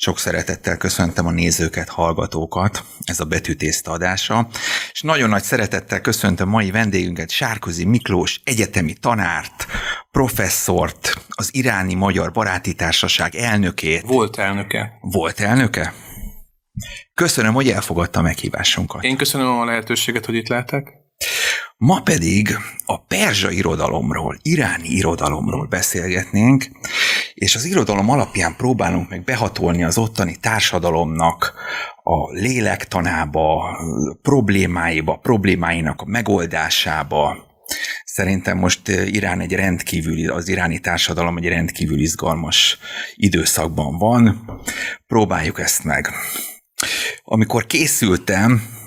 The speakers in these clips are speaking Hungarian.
Sok szeretettel köszöntöm a nézőket, hallgatókat, ez a betűtészta adása, és nagyon nagy szeretettel köszöntöm mai vendégünket, Sárkozi Miklós egyetemi tanárt, professzort, az iráni Magyar Baráti Társaság elnökét. Volt elnöke. Volt elnöke? Köszönöm, hogy elfogadta a meghívásunkat. Én köszönöm a lehetőséget, hogy itt lehetek. Ma pedig a perzsa irodalomról, iráni irodalomról beszélgetnénk, és az irodalom alapján próbálunk meg behatolni az ottani társadalomnak a lélektanába, problémáiba, problémáinak a megoldásába. Szerintem most Irán egy rendkívül, az iráni társadalom egy rendkívül izgalmas időszakban van. Próbáljuk ezt meg. Amikor készültem,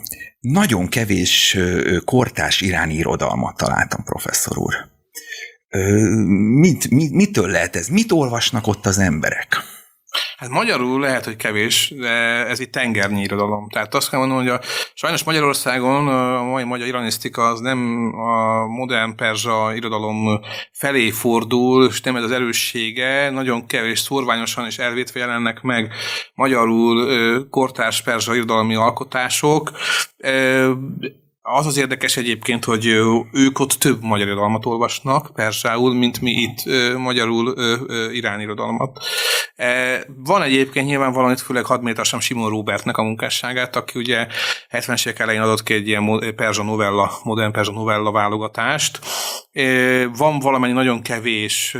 nagyon kevés kortás iráni irodalmat találtam, professzor úr. Mit, mit, mitől lehet ez? Mit olvasnak ott az emberek? Hát magyarul lehet, hogy kevés, de ez itt tengernyi irodalom. Tehát azt kell mondanom, hogy a, sajnos Magyarországon a mai magyar iranisztika az nem a modern perzsa irodalom felé fordul, és nem ez az erőssége, nagyon kevés szorványosan és elvétve jelennek meg magyarul kortárs perzsa irodalmi alkotások az az érdekes egyébként, hogy ők ott több magyar irodalmat olvasnak persául, mint mi itt magyarul irán irodalmat. E, van egyébként nyilván itt főleg hadméltassam Simon Robertnek a munkásságát, aki ugye 70-es évek elején adott ki egy ilyen perzsa novella, modern perzsa novella válogatást. E, van valamennyi nagyon kevés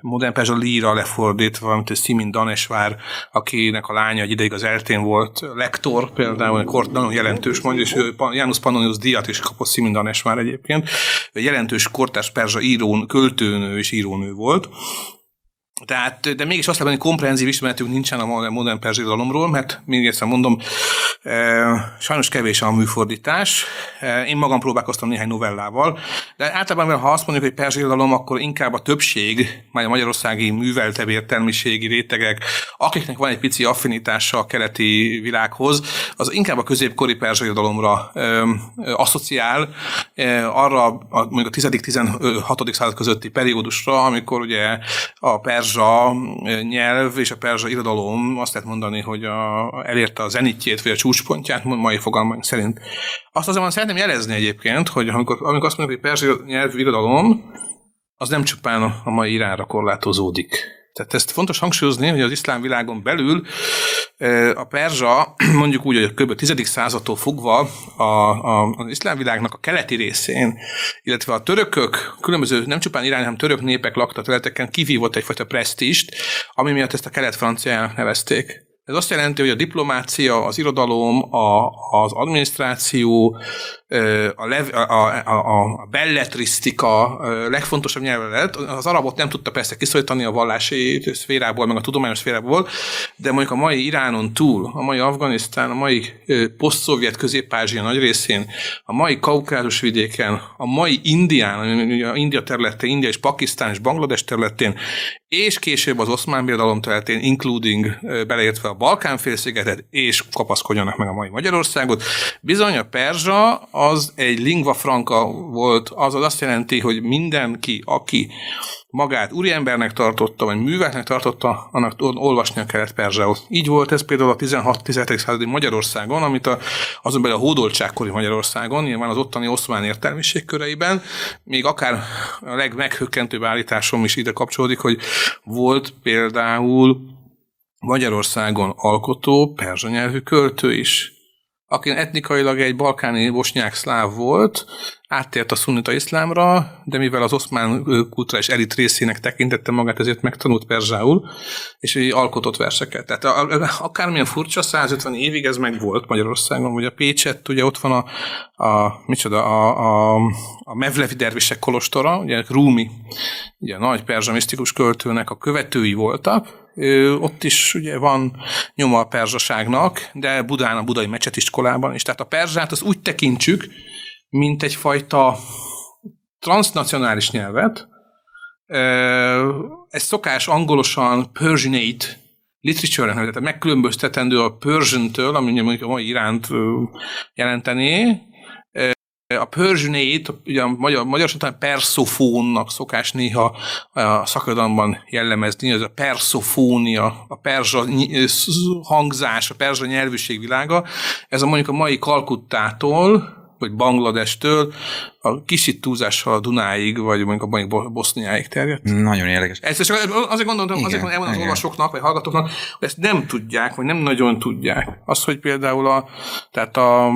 modern perzsa líra lefordítva, mint Simin Danesvár, akinek a lánya egy ideig az eltén volt lektor, például egy nagyon jelentős, mondja, és János Pannonius díjat is kapott Simin Danesvár egyébként. Egy jelentős kortárs perzsa írón, költőnő és írónő volt. Tehát, de mégis azt lehet, hogy komprehenzív ismeretünk nincsen a modern perzsidalomról, mert még egyszer mondom, e, sajnos kevés a műfordítás. E, én magam próbálkoztam néhány novellával, de általában, ha azt mondjuk, hogy perzsidalom, akkor inkább a többség, majd a magyarországi műveltebb értelmiségi rétegek, akiknek van egy pici affinitása a keleti világhoz, az inkább a középkori perzsidalomra e, asszociál, arra a, mondjuk a 10.-16. század közötti periódusra, amikor ugye a perzs perzsa nyelv és a perzsa irodalom azt lehet mondani, hogy a, elérte a zenitjét, vagy a csúcspontját, mai fogalmaink szerint. Azt azonban szeretném jelezni egyébként, hogy amikor, amikor azt mondjuk, hogy perzsa nyelv irodalom, az nem csupán a mai Iránra korlátozódik tehát ezt fontos hangsúlyozni, hogy az iszlám világon belül a perzsa, mondjuk úgy, hogy kb. 10. századtól fogva a, a, az iszlám világnak a keleti részén, illetve a törökök, különböző nem csupán irány, hanem török népek lakta területeken kivívott egyfajta presztist, ami miatt ezt a kelet-franciának nevezték. Ez azt jelenti, hogy a diplomácia, az irodalom, a, az adminisztráció, a, lev, a, a, a, belletrisztika legfontosabb nyelve lett. Az arabot nem tudta persze kiszorítani a vallási szférából, meg a tudományos szférából, de mondjuk a mai Iránon túl, a mai Afganisztán, a mai poszt-szovjet közép-ázsia nagy részén, a mai Kaukázus vidéken, a mai Indián, a India területén, India és Pakisztán és Banglades területén, és később az oszmán birodalom területén, including beleértve a Balkán félszigetet, és kapaszkodjanak meg a mai Magyarországot. Bizony a perzsa az egy lingva franca volt, azaz azt jelenti, hogy mindenki, aki magát úriembernek tartotta, vagy műveknek tartotta, annak olvasnia kellett perzsául. Így volt ez például a 16-17. századi Magyarországon, amit a, azon belül a hódoltságkori Magyarországon, nyilván az ottani oszmán értelmiség köreiben, még akár a legmeghökkentőbb állításom is ide kapcsolódik, hogy volt például Magyarországon alkotó perzsa nyelvű költő is aki etnikailag egy balkáni bosnyák szláv volt, áttért a szunnita iszlámra, de mivel az oszmán kulturális elit részének tekintette magát, ezért megtanult perzsául, és így alkotott verseket. Tehát akármilyen furcsa, 150 évig ez meg volt Magyarországon, ugye a Pécset, ugye ott van a, a micsoda, a, a, a Mevlevi dervisek kolostora, ugye Rumi, ugye a nagy perzsa misztikus költőnek a követői voltak, ott is ugye van nyoma a perzsaságnak, de Budán a budai mecsetiskolában is. Tehát a perzsát az úgy tekintsük, mint egyfajta transnacionális nyelvet. Ez szokás angolosan Persianate literature tehát megkülönböztetendő a Persian-től, ami mondjuk a mai iránt jelenteni, A Persianate, ugye a magyar, magyar után perszofónnak szokás néha a szakadalomban jellemezni, ez a perszofónia, a perzsa hangzás, a perzsa nyelvűség világa. Ez a mondjuk a mai Kalkuttától, vagy Bangladestől a kicsit túlzással a Dunáig, vagy mondjuk a Boszniáig terjedt. Nagyon érdekes. Ezt csak azért gondoltam, igen, azért mondom az olvasóknak, vagy hallgatóknak, hogy ezt nem tudják, vagy nem nagyon tudják. Az, hogy például a, tehát a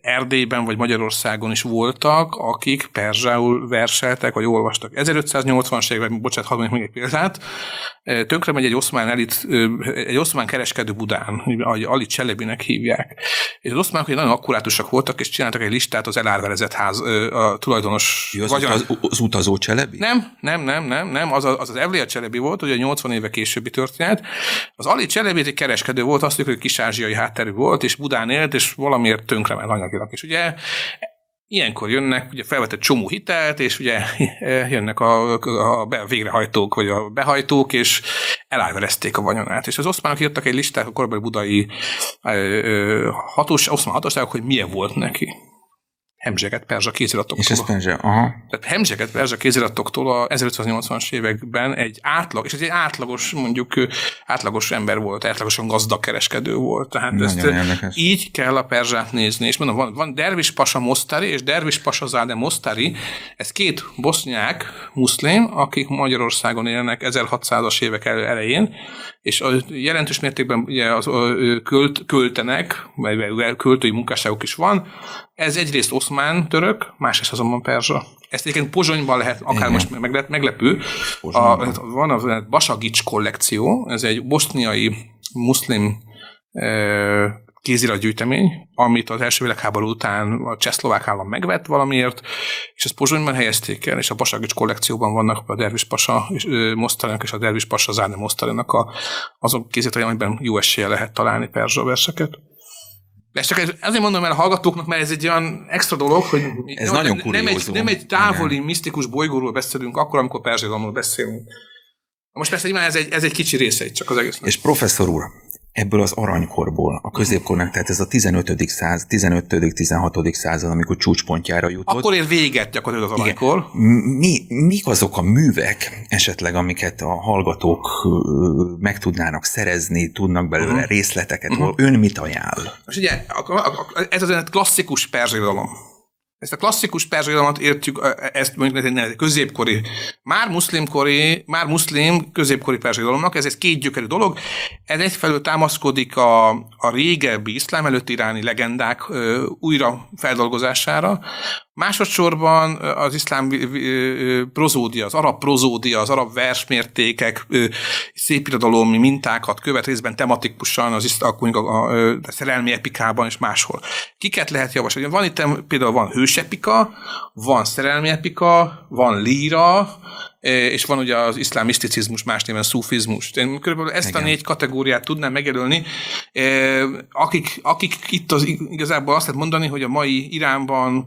Erdélyben, vagy Magyarországon is voltak, akik perzsául verseltek, vagy olvastak. 1580-as években, bocsánat, hadd még egy példát, tönkre megy egy oszmán elit, egy oszmán kereskedő Budán, ahogy Ali Cselebinek hívják. És az oszmánok nagyon akkurátusak voltak, és csináltak egy listát az elárverezett ház, a tulajdonos Jó, az, vagyon... az, az, utazó Cselebi? Nem, nem, nem, nem, nem, az az, az Evlia Cselebi volt, ugye 80 éve későbbi történet. Az Ali Cselebi egy kereskedő volt, azt hogy kis-ázsiai hátterű volt, és Budán élt, és valamiért tönkrement anyagilag. És ugye Ilyenkor jönnek, ugye felvetett csomó hitelt, és ugye jönnek a, a végrehajtók, vagy a behajtók, és elárverezték a vagyonát. És az oszmánok írtak egy listát a korabeli budai hatós, oszmán hatóságok, hogy milyen volt neki hemzseget perzsa kéziratoktól. És ez perzsa, aha. Tehát hemzseget perzsa kéziratoktól a 1580-as években egy átlag, és egy átlagos, mondjuk átlagos ember volt, átlagosan gazdag kereskedő volt. Tehát Nagyon ezt érdekes. így kell a perzsát nézni. És mondom, van, van Dervis Pasa Mostari és Dervis Pasa Záde Mostari, ez két bosznyák muszlim, akik Magyarországon élnek 1600-as évek elején, és a jelentős mértékben ugye az, költ, költenek, vagy költői munkásságok is van. Ez egyrészt oszmán török, másrészt azonban perzsa. Ezt egyébként Pozsonyban lehet, akár Igen. most meglep, meglepő. A, van a Basagics kollekció, ez egy boszniai muszlim kéziratgyűjtemény, amit az első világháború után a csehszlovák állam megvett valamiért, és ezt Pozsonyban helyezték el, és a Basagics kollekcióban vannak a Dervis Pasa Mosztalának és a Dervis Pasa Zárne Mosztalának a, azok kéziratjai, amiben jó esélye lehet találni perzsa verseket. Ezt csak azért mondom el a hallgatóknak, mert ez egy olyan extra dolog, hogy ez nem, nagyon nem, egy, nem egy távoli, Igen. misztikus bolygóról beszélünk, akkor, amikor perzsidalomról beszélünk. Most persze ez egy, ez egy kicsi része csak az egész. És professzor úr, ebből az aranykorból, a középkornak, tehát ez a 15. száz, 15. 16. század, amikor csúcspontjára jutott. Akkor ér véget gyakorlatilag az aranykor. Mi, mik azok a művek esetleg, amiket a hallgatók meg tudnának szerezni, tudnak belőle uh-huh. részleteket, uh-huh. ön mit ajánl? Most ugye, ez az klasszikus perzsidalom ezt a klasszikus perzsilamat értjük, ezt mondjuk egy középkori, már muszlimkori, már muszlim középkori perzsilalomnak, ez egy két gyökerű dolog. Ez egyfelől támaszkodik a, a régebbi iszlám előtt iráni legendák ö, újra feldolgozására, Másodszorban az iszlám prozódia, az arab prozódia, az arab versmértékek, szépirodalomi mintákat követ részben tematikusan az iszlám, a, a, a szerelmi epikában és máshol. Kiket lehet javasolni? Van itt például van hősepika, van szerelmi epika, van líra, és van ugye az iszlám miszticizmus, más néven szufizmus. Én körülbelül ezt Igen. a négy kategóriát tudnám megjelölni, akik, akik itt az, igazából azt lehet mondani, hogy a mai Iránban,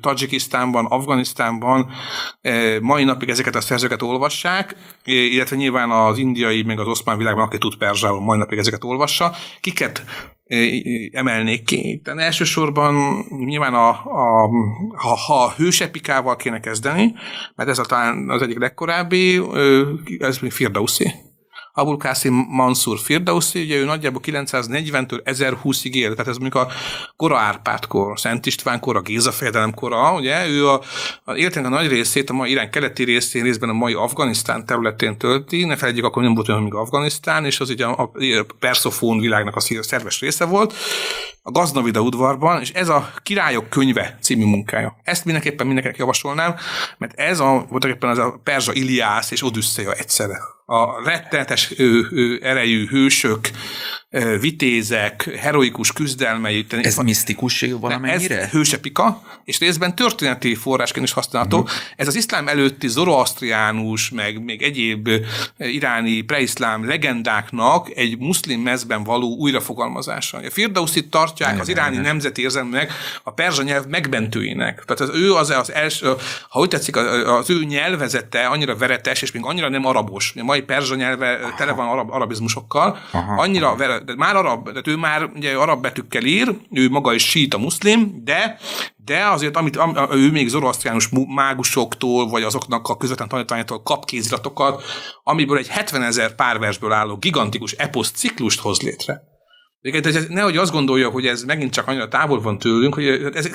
Tajikisztánban, Afganisztánban mai napig ezeket a szerzőket olvassák, illetve nyilván az indiai, meg az oszmán világban, aki tud perzsául, mai napig ezeket olvassa. Kiket emelnék ki. Tehát elsősorban nyilván a, a, ha, ha a hősepikával kéne kezdeni, mert ez a, talán az egyik legkorábbi, ez Firdausi. Abul Qasim Mansur Firdausi, ugye ő nagyjából 940-től 1020-ig él, tehát ez mondjuk a kora Árpád kor, Szent István kor, a Géza fejedelem kora, ugye? Ő a, a életének a nagy részét a mai Irán keleti részén, részben a mai Afganisztán területén tölti, ne felejtjük, akkor nem volt olyan, még Afganisztán, és az ugye a, a perszofón világnak a szerves része volt, a Gaznavida udvarban, és ez a Királyok könyve című munkája. Ezt mindenképpen mindenkinek javasolnám, mert ez a, voltak éppen az a Perzsa Iliász és Odüsszeja egyszerre a rettenetes ő, ő, erejű hősök, vitézek, heroikus küzdelmei. Ez van, misztikus valamennyire? Ez hősepika, és részben történeti forrásként is használható. Uh-huh. Ez az iszlám előtti zoroasztriánus, meg még egyéb iráni preiszlám legendáknak egy muszlim mezben való újrafogalmazása. A Firdauszit tartják az iráni Igen. nemzeti érzelmek a perzsa nyelv megbentőinek. Tehát az ő az, az első, ha úgy tetszik, az ő nyelvezete annyira veretes, és még annyira nem arabos. A mai perzsa nyelve tele van arab, arabizmusokkal, aha, annyira aha de már arab, de ő már ugye arab betűkkel ír, ő maga is síta muszlim, de de azért, amit am, ő még zoroasztriánus mágusoktól, vagy azoknak a közvetlen tanítványától kap kéziratokat, amiből egy 70 ezer párversből álló gigantikus eposz ciklust hoz létre. Ez, nehogy azt gondolja, hogy ez megint csak annyira távol van tőlünk, hogy ez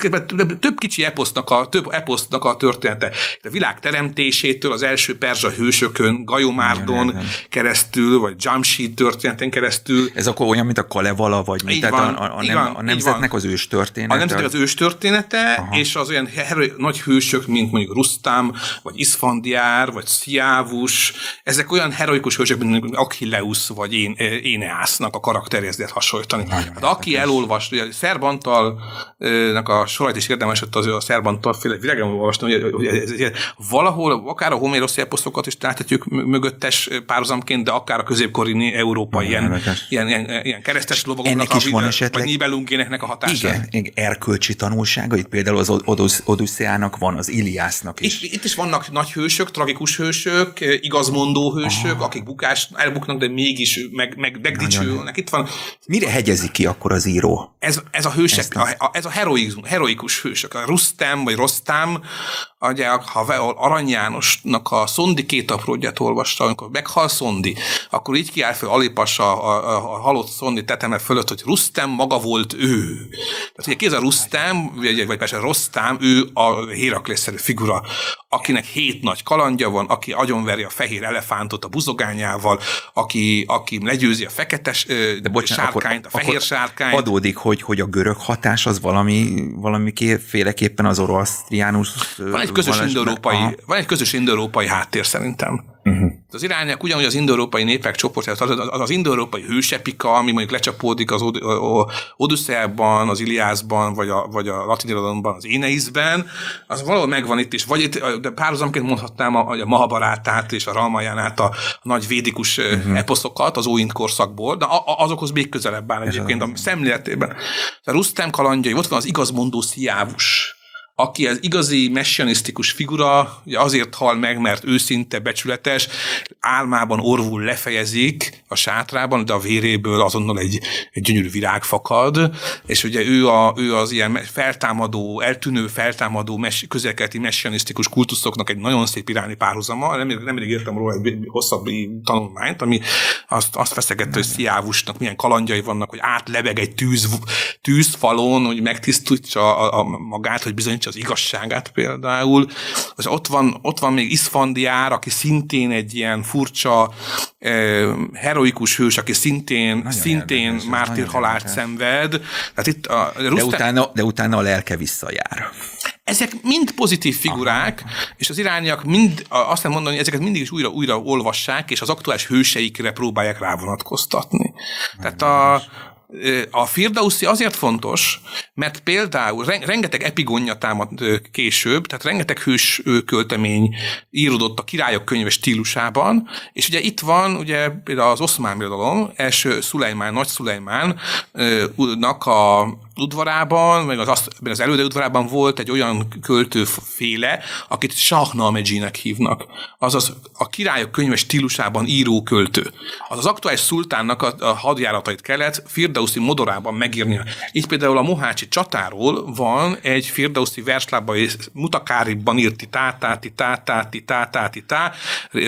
több kicsi eposznak a, több eposznak a története. A világ teremtésétől az első perzsa hősökön, Gajomárdon igen, keresztül, vagy Jamshid történeten keresztül. Ez akkor olyan, mint a Kalevala, vagy mint tehát van, a, a, nem, van, a nemzetnek az ős története. A nemzetnek az ős története, Aha. és az olyan herő, nagy hősök, mint mondjuk Rustam, vagy Isfandiár, vagy Sziávus, ezek olyan heroikus hősök, mint Achilleus, vagy én, Éneásznak a karakterjezdet hasonló összehasonlítani. Hát aki elolvast, ugye Szerbantalnak a sorait is érdemes, az a Szerbantal féle világon olvastam, hogy, hogy ez, ez, valahol akár a homérosz eposzokat is láthatjuk mögöttes párhuzamként, de akár a középkori európai ilyen, ilyen, ilyen, ilyen keresztes lovagoknak, is van esetleg, vagy Nibelungének a hatása. Igen, igen, erkölcsi tanulsága, itt például az Odüsszeának van, az Iliásznak is. Itt, itt is vannak nagy hősök, tragikus hősök, igazmondó hősök, Aha. akik bukást elbuknak, de mégis meg, meg, megdicsőlnek. Itt van. Mire hegyezi ki akkor az író? Ez, ez a hősek, a, a, ez a heroizmus, heroikus hősök. A Rustem vagy Rostam, ugye, ha Arany Jánosnak a Szondi két apródját olvasta, amikor meghal Szondi, akkor így kiáll fel Alipas a, a, a halott Szondi teteme fölött, hogy Rustem maga volt ő. Tehát ugye kéz a Rustem, vagy, vagy persze Rostam, ő a Héraklészerű figura, akinek hét nagy kalandja van, aki agyonveri a fehér elefántot a buzogányával, aki, aki legyőzi a feketes de bocsánat, sárkányt, akkor, a fehér sárkányt. Adódik, hogy, hogy a görög hatás az valami, valami féleképpen az orosztriánus... Van egy közös indoeurópai, van egy közös indoeurópai háttér szerintem. Uh-huh. Az irányák ugyanúgy az indoeurópai népek csoportja, az, az, az indoeurópai hősepika, ami mondjuk lecsapódik az Odüsszeában, az Iliászban, vagy a, vagy a latin irodalomban, az Éneizben, az valahol megvan itt is. Vagy itt, de párhuzamként mondhatnám a, a Mahabarátát és a Ramayánát, a, a nagy védikus uh-huh. eposzokat az óint korszakból, de a, a, azokhoz még közelebb áll egyébként a szemléletében. A Rustem kalandjai, ott van az igazmondó Sziávus, aki az igazi messianisztikus figura, ugye azért hal meg, mert őszinte, becsületes, álmában orvul lefejezik a sátrában, de a véréből azonnal egy, egy gyönyörű virág fakad, és ugye ő, a, ő az ilyen feltámadó, eltűnő feltámadó mes, közelkeleti messianisztikus kultuszoknak egy nagyon szép irányi párhuzama, nem, nem elég értem róla egy hosszabb tanulmányt, ami azt, azt feszegette, hogy Sziávusnak milyen kalandjai vannak, hogy átlebeg egy tűz, tűzfalon, hogy megtisztítsa a, a, magát, hogy bizonyítsa az igazságát például. És ott van, ott van még Iszfandiár, aki szintén egy ilyen furcsa, eh, heroikus hős, aki szintén, nagyon szintén mártír halált szenved. Tehát itt a Rusztán... de, utána, de utána a lelke visszajár. Ezek mind pozitív figurák, Aha. és az irányiak mind, azt nem mondani, ezeket mindig is újra-újra olvassák, és az aktuális hőseikre próbálják rávonatkoztatni. Tehát a, a Firdauszi azért fontos, mert például rengeteg epigonja támad később, tehát rengeteg hős költemény íródott a királyok könyve stílusában, és ugye itt van ugye például az oszmán birodalom, első Szulejmán, nagy Szulejmánnak a udvarában, meg az, az előde udvarában volt egy olyan költőféle, akit Shahnamedzsinek hívnak. Azaz a királyok könyve stílusában író költő. Az az aktuális szultánnak a, a hadjáratait kellett Firdauszi modorában megírnia. Így például a Mohácsi csatáról van egy Firdauszi verslába és mutakáriban írt titátáti, tátáti, tátáti, tá,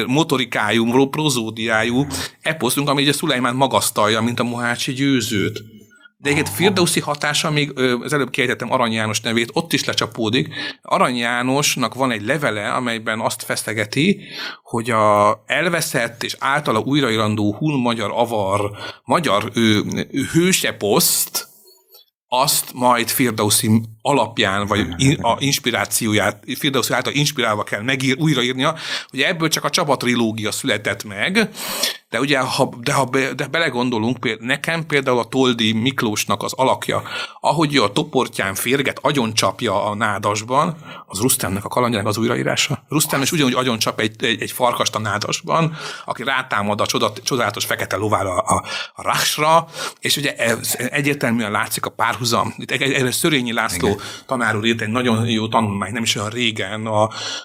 motorikájú, prozódiájú eposzunk, ami ugye Szulajmán magasztalja, mint a Mohácsi győzőt. De egyébként Firdauszi hatása, még az előbb kiejtettem Arany János nevét, ott is lecsapódik. Arany Jánosnak van egy levele, amelyben azt feszegeti, hogy a elveszett és általa újrairandó hun magyar avar magyar ő, ő hőseposzt, azt majd Firdauszi alapján, vagy in, a inspirációját, Firdauszi által inspirálva kell megír, újraírnia, hogy ebből csak a csapatrilógia született meg, de ugye, ha, de ha be, de belegondolunk, például, nekem például a Toldi Miklósnak az alakja, ahogy a toportján férget, agyoncsapja a nádasban, az Rustemnek a kalandjának az újraírása. Rustem is ugyanúgy agyoncsap egy, egy, egy farkast a nádasban, aki rátámad a csodat, csodálatos fekete lovára a, a, a és ugye ez egyértelműen látszik a párhuzam. Itt erre Szörényi László Tanár úr írt egy nagyon jó tanulmány, nem is olyan régen a,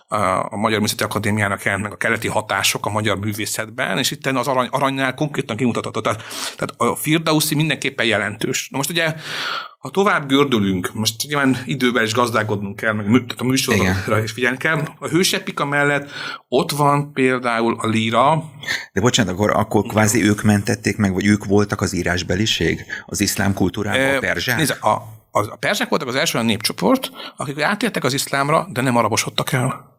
a, a Magyar Művészeti Akadémiának jelent meg a keleti hatások a magyar művészetben, és itt az arany, aranynál konkrétan kimutatott. Tehát, tehát a Firdauszi mindenképpen jelentős. Na most ugye ha tovább gördülünk, most nyilván idővel is gazdálkodnunk kell, meg a műsorra is figyelni kell. A hősepika mellett ott van például a líra. De bocsánat, akkor, akkor kvázi ők mentették meg, vagy ők voltak az írásbeliség? Az iszlám kultúrában, e, a perzsák? Nézd, a, a, a perzsák voltak az első olyan népcsoport, akik átértek az iszlámra, de nem arabosodtak el.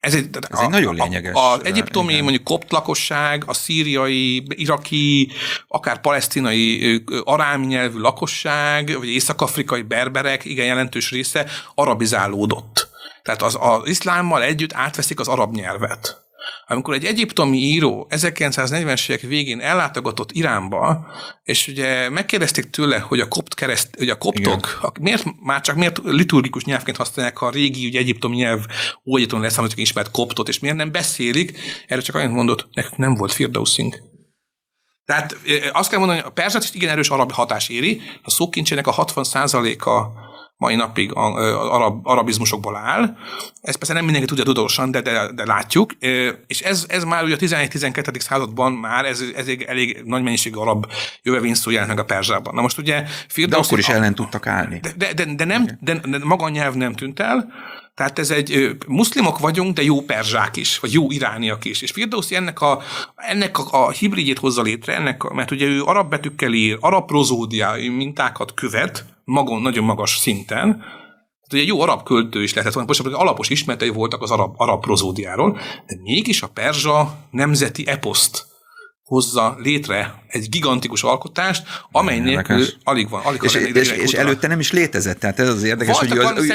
Ez egy, ez a, egy nagyon lényeges. Az egyiptomi, igen. mondjuk kopt lakosság, a szíriai, iraki, akár palesztinai arámi nyelvű lakosság, vagy észak-afrikai berberek, igen jelentős része arabizálódott. Tehát az, az iszlámmal együtt átveszik az arab nyelvet. Amikor egy egyiptomi író 1940-es évek végén ellátogatott Iránba, és ugye megkérdezték tőle, hogy a kopt kereszt, hogy a koptok, a, miért, már csak miért liturgikus nyelvként használják a régi ugye, egyiptomi nyelv ógyaton lesz, amit ismert koptot, és miért nem beszélik, erre csak annyit mondott, nekünk nem volt firdauszink. Tehát azt kell mondani, a perzsát is igen erős arab hatás éri, a szókincsének a 60%-a mai napig arab, arabizmusokból áll. Ez persze nem mindenki tudja tudósan, de, de, de látjuk. És ez, ez már ugye a 11-12. században már ez, ez elég, elég nagy mennyiségű arab jövevényszó jelent meg a Perzsában. Na most ugye Firdaus, De akkor is ellen tudtak állni. De, de, de, de, nem, de, de maga a nyelv nem tűnt el, tehát ez egy, muszlimok vagyunk, de jó perzsák is, vagy jó irániak is. És Firdausi ennek a, ennek a, a hibridjét hozza létre, ennek, a, mert ugye ő arab betűkkel ír, arab prozódiai mintákat követ, magon nagyon magas szinten, tehát ugye jó arab költő is lehetett volna, most alapos ismeretei voltak az arab, arab prozódiáról, de mégis a perzsa nemzeti eposzt hozza létre egy gigantikus alkotást, amely nélkül alig van. Alig és, van és, és előtte nem is létezett, tehát ez az érdekes, Voltak hogy az,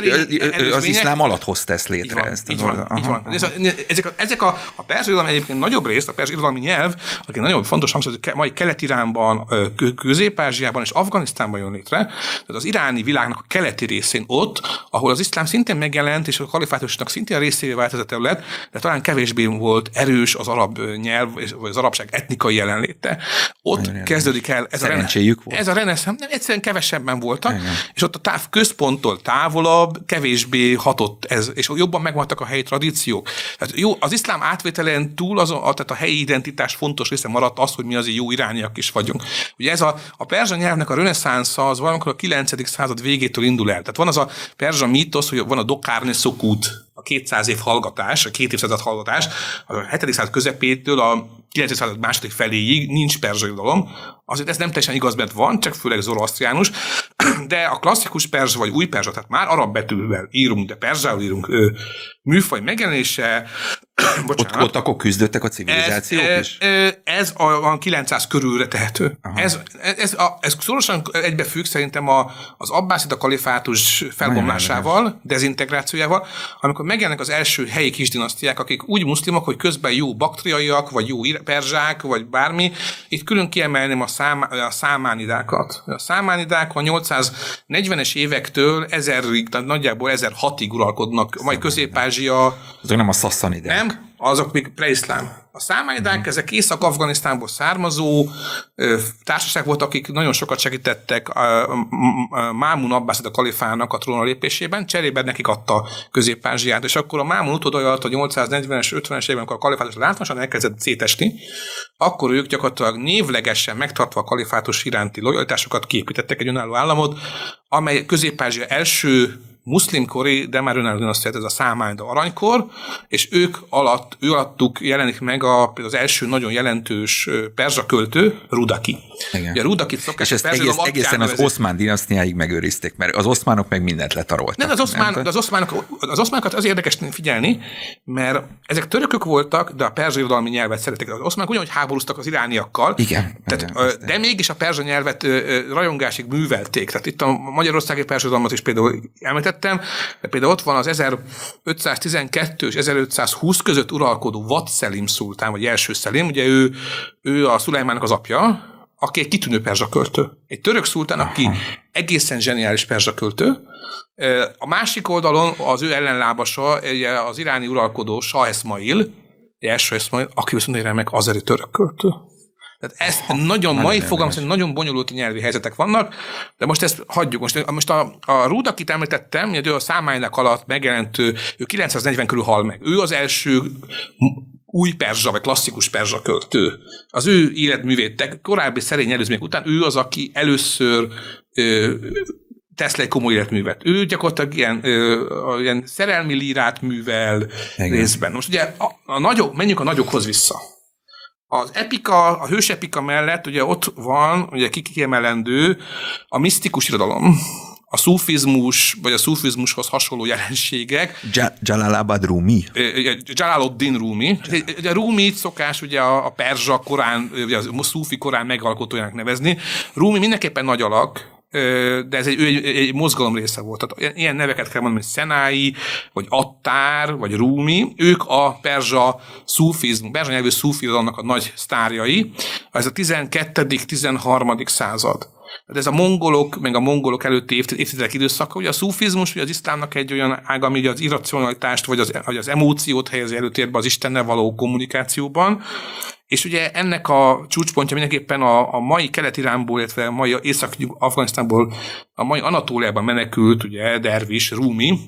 az, az iszlám alatt hozta ezt létre. Így van, ezt így van, így van. A, ezek a, ezek a, a perzsa irodalom egyébként nagyobb részt, a perzsa irodalmi nyelv, aki nagyon fontos hangsúly, hogy mai Kelet-Iránban, Közép-Ázsiában és Afganisztánban jön létre, tehát az iráni világnak a keleti részén ott, ahol az iszlám szintén megjelent, és a kalifátusnak szintén részévé vált ez a terület, de talán kevésbé volt erős az arab nyelv, vagy az arabság etnikai jelenléte. Ott Nagyon kezdődik el ez a, rene, volt. ez a reneszem, nem, egyszerűen kevesebben voltak, Igen. és ott a táv központtól távolabb kevésbé hatott ez, és jobban megvoltak a helyi tradíciók. Tehát jó, az iszlám átvételen túl az a, tehát a helyi identitás fontos része maradt az, hogy mi az jó irániak is vagyunk. Ugye ez a, a perzsa nyelvnek a reneszánsza az valamikor a 9. század végétől indul el. Tehát van az a perzsa mítosz, hogy van a dokárne szokút, a 200 év hallgatás, a két évszázad hallgatás, a 7. század közepétől a 9. század második feléig nincs perzsa irodalom. Azért ez nem teljesen igaz, mert van, csak főleg zoroasztriánus, de a klasszikus perzsa vagy új perzsa, tehát már arab betűvel írunk, de perzsául írunk, műfaj megjelenése, Bocsánat. Ott, ott akkor küzdöttek a civilizációk ez, is? Ez a, a 900 körülre tehető. Ez, ez, a, ez szorosan egybefügg szerintem a, az abbászida kalifátus felbomlásával, dezintegrációjával, amikor megjelennek az első helyi kisdinasztiák, akik úgy muszlimok, hogy közben jó baktriaiak, vagy jó perzsák, vagy bármi. Itt külön kiemelném a, szám, a számánidákat. A számánidák a 840-es évektől 1000-ig, tehát nagyjából 1006-ig uralkodnak, majd Közép-Ázsia. Azok nem a szasszanidák. Nem, azok még preiszlám. A számájdák, uh-huh. ezek Észak-Afganisztánból származó társaság volt, akik nagyon sokat segítettek a Mámun Abbászid a kalifának a trónra lépésében, cserébe nekik adta Közép-Ázsiát, és akkor a Mámun utódajalt a 840-es, 50-es évben, amikor a kalifátus látványosan elkezdett szétesni, akkor ők gyakorlatilag névlegesen megtartva a kalifátus iránti lojalitásokat képítettek egy önálló államot, amely Közép-Ázsia első muszlimkori, de már önálló dinasztiát, ez a számájda aranykor, és ők alatt, ő alattuk jelenik meg a, az első nagyon jelentős perzsa költő, Rudaki. Igen. Ugye Rudakit szokás, és ezt egész, egészen az oszmán dinasztiáig megőrizték, mert az oszmánok meg mindent letaroltak. Nem, az, oszmán, nem? az, oszmánok, az oszmánokat az érdekes figyelni, mert ezek törökök voltak, de a perzsa irodalmi nyelvet szeretek. Az oszmánok ugyanúgy háborúztak az irániakkal. Igen. Tehát, igen de mégis a perzsa nyelvet rajongásig művelték. Tehát itt a magyarországi perzsa is például említett, említettem, de például ott van az 1512 és 1520 között uralkodó Vat Selim szultán, vagy első Selim, ugye ő, ő a Szulajmának az apja, aki egy kitűnő perzsa költő. Egy török szultán, aki egészen zseniális perzsa költő. A másik oldalon az ő ellenlábasa az iráni uralkodó Shah Esmail, első Esmail, aki viszont egy remek azeri török költő. Tehát ez ha, nagyon mai fogalmaz, hogy nagyon bonyolult nyelvi helyzetek vannak, de most ezt hagyjuk. Most, most a, a Rúd, akit említettem, hogy ő a számájának alatt megjelent, ő 940 körül hal meg. Ő az első új perzsa, vagy klasszikus perzsa költő. Az ő életművét, korábbi szerény előzmények után ő az, aki először ö, tesz le egy komoly életművet. Ő gyakorlatilag ilyen, ö, ilyen szerelmi lírát művel Igen. részben. Most ugye a, a nagyok, menjünk a nagyokhoz vissza. Az epika, a hős epika mellett ugye ott van, ugye kikiemelendő a misztikus irodalom a szufizmus, vagy a szufizmushoz hasonló jelenségek. Jalalabad Rumi? Jalaluddin Rumi. A Rumi szokás ugye a, a perzsa korán, ugye a szufi korán megalkotójának nevezni. Rumi mindenképpen nagy alak, de ez egy, egy, egy mozgalom része volt. Tehát ilyen neveket kell mondani, hogy Szenái, vagy Attár, vagy Rumi, ők a perzsa szufizm, perzsa nyelvű szufizmnak a nagy sztárjai. Ez a 12.-13. század. Tehát ez a mongolok, meg a mongolok előtti évtizedek időszaka, ugye a szufizmus, ugye az iszlámnak egy olyan ága, ami az irracionalitást, vagy az, vagy az emóciót helyezi előtérbe az Istennel való kommunikációban, és ugye ennek a csúcspontja mindenképpen a, a mai kelet-iránból, illetve a mai észak-afganisztánból, a mai Anatóliában menekült, ugye Dervis, Rumi,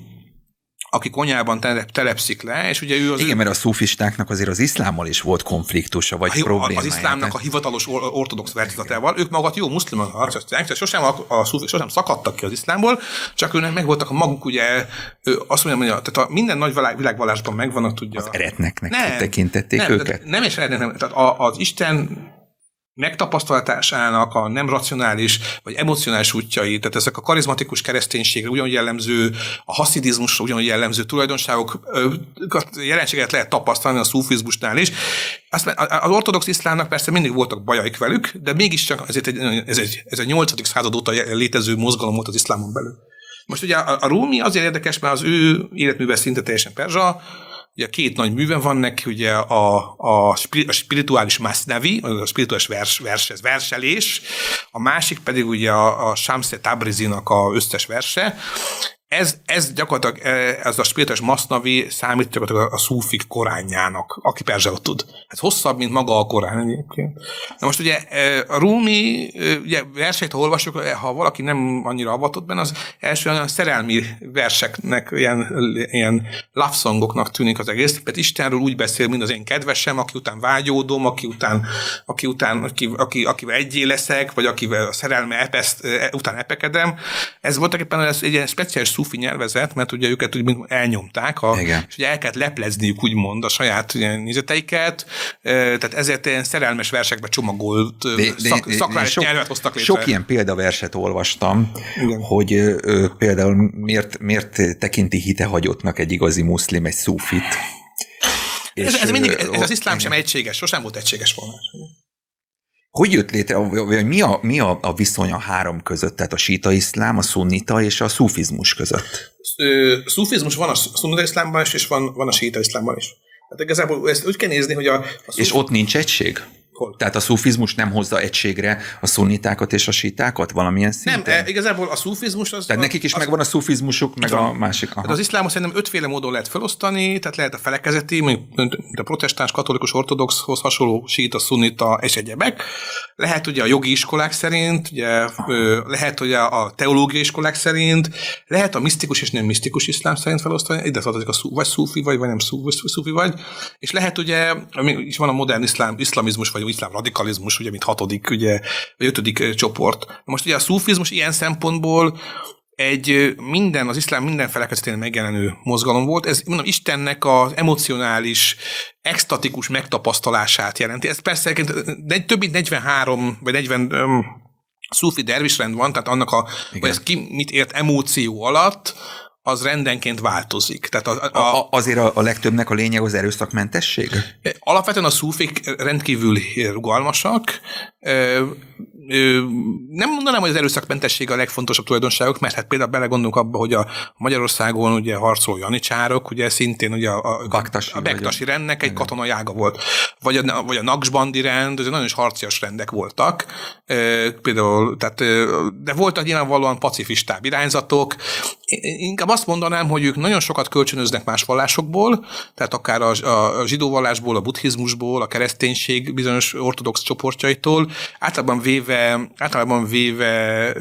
aki konyában telep, telepszik le, és ugye ő az... Igen, ő... mert a szufistáknak azért az iszlámmal is volt konfliktusa, vagy a, problémája. Az iszlámnak a hivatalos ortodox vertizatával, ők magat jó muszlimok, sosem, a, a szufi, sosem szakadtak ki az iszlámból, csak őnek meg voltak a maguk, ugye, azt mondjam, hogy tehát a minden nagy világ, világvallásban megvannak, tudja. Az eretneknek nem, tekintették nem, őket? Nem is eretnek, nem, tehát az Isten megtapasztalatásának a nem racionális vagy emocionális útjai, tehát ezek a karizmatikus kereszténységre ugyanúgy jellemző, a haszidizmusra ugyanúgy jellemző tulajdonságok, jelenséget lehet tapasztalni a szufizmusnál is. Azt, az ortodox iszlámnak persze mindig voltak bajaik velük, de mégiscsak ezért egy, ez, egy, ez egy 8. század óta létező mozgalom volt az iszlámon belül. Most ugye a, a Rumi azért érdekes, mert az ő életműve szinte teljesen perzsa, Ugye két nagy műve van neki, ugye a, a, a spirituális masnavi, a spirituális vers, vers, verselés, a másik pedig ugye a, a Shamse Tabrizinak a összes verse, ez, ez gyakorlatilag, e, ez a spirites masnavi számít gyakorlatilag a szúfik koránjának, aki perzsául tud. Ez hosszabb, mint maga a korán egyébként. Na most ugye e, a Rumi, e, ugye verseit, ha olvasok, ha valaki nem annyira avatott benne, az első olyan szerelmi verseknek, ilyen, ilyen love songoknak tűnik az egész, mert Istenről úgy beszél, mint az én kedvesem, aki után vágyódom, aki után, aki után, aki, aki, akivel egyé leszek, vagy akivel a szerelme epeszt, után epekedem. Ez voltak éppen ez egy ilyen speciális szufi nyelvezet, mert ugye őket úgy elnyomták, a, Igen. és ugye el kellett leplezniük úgymond a saját nézeteiket, tehát ezért ilyen szerelmes versekbe csomagolt de, de, szak, szakrális sok, nyelvet hoztak létre. Sok ilyen példaverset olvastam, Igen. hogy ö, például miért, miért tekinti hitehagyottnak egy igazi muszlim egy szufit. Ez, ez, mindig, ez az iszlám sem egységes, sosem volt egységes volna. Hogy jött létre, vagy mi a, mi a, a viszony a három között, tehát a síta iszlám, a szunnita és a szufizmus között? Szufizmus van a szunnita iszlámban is, és van, van a síta iszlámban is. Hát igazából ezt úgy kell nézni, hogy a... a szuf... És ott nincs egység? Tehát a szufizmus nem hozza egységre a szunnitákat és a sítákat valamilyen szinten? Nem, igazából a szufizmus az... Tehát nekik is az, megvan a szufizmusuk, meg van. a másik. Aha. az iszlámot szerintem ötféle módon lehet felosztani, tehát lehet a felekezeti, mint a protestáns, katolikus, ortodoxhoz hasonló síta, szunnita és egyebek. Lehet ugye a jogi iskolák szerint, ugye, lehet ugye a teológiai iskolák szerint, lehet a misztikus és nem misztikus iszlám szerint felosztani, ide tartozik a szú, vagy szufi vagy, vagy nem szufi vagy, és lehet ugye, is van a modern iszlám, iszlamizmus, vagy iszlám radikalizmus, ugye, mint hatodik, ugye, vagy ötödik csoport. Most ugye a szufizmus ilyen szempontból egy minden, az iszlám minden felekezetén megjelenő mozgalom volt. Ez mondom, Istennek az emocionális, extatikus megtapasztalását jelenti. Ez persze de több mint 43 vagy 40 um, szufi dervisrend van, tehát annak a, hogy ez ki mit ért emóció alatt, az rendenként változik. Tehát a, a, a, azért a, a legtöbbnek a lényeg az erőszakmentesség? Alapvetően a szúfik rendkívül rugalmasak, nem mondanám, hogy az erőszakmentesség a legfontosabb tulajdonságok, mert hát például belegondolunk abba, hogy a Magyarországon ugye harcoló janicsárok, ugye szintén ugye a, a, Baktasi, a Bektasi rendnek egy katonai ága volt. Vagy a, vagy a Naksbandi rend, ez nagyon is harcias rendek voltak. Például, tehát, de voltak nyilvánvalóan pacifistább irányzatok. inkább azt mondanám, hogy ők nagyon sokat kölcsönöznek más vallásokból, tehát akár a, a zsidó vallásból, a buddhizmusból, a kereszténység bizonyos ortodox csoportjaitól, általában véve, általában véve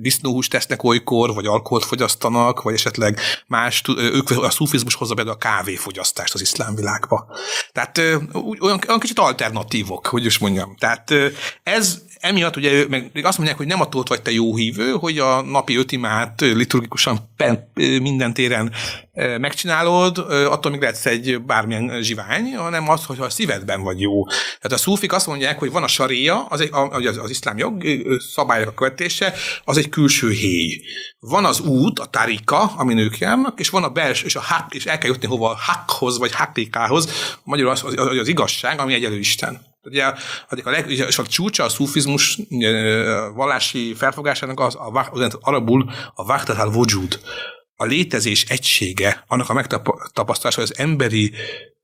disznóhúst tesznek olykor, vagy alkoholt fogyasztanak, vagy esetleg más, ők a szufizmus hozza be a kávéfogyasztást az iszlám világba. Tehát olyan, olyan kicsit alternatívok, hogy is mondjam. Tehát ez emiatt ugye meg azt mondják, hogy nem attól vagy te jó hívő, hogy a napi ötimát liturgikusan minden téren megcsinálod, attól még lehetsz egy bármilyen zsivány, hanem az, hogy a szívedben vagy jó. Tehát a szúfik azt mondják, hogy van a saria, az, egy, az, az iszlám jog szabályok követése, az egy külső héj. Van az út, a tarika, amin ők járnak, és van a belső, és, a hak, és el kell jutni hova a hakhoz, vagy hakikához, magyarul az, az, az, az igazság, ami egyelő Isten. Ugye, a, leg, és a csúcsa a szufizmus vallási felfogásának az, a, az arabul a vahdat al a létezés egysége, annak a megtapasztalása, hogy az emberi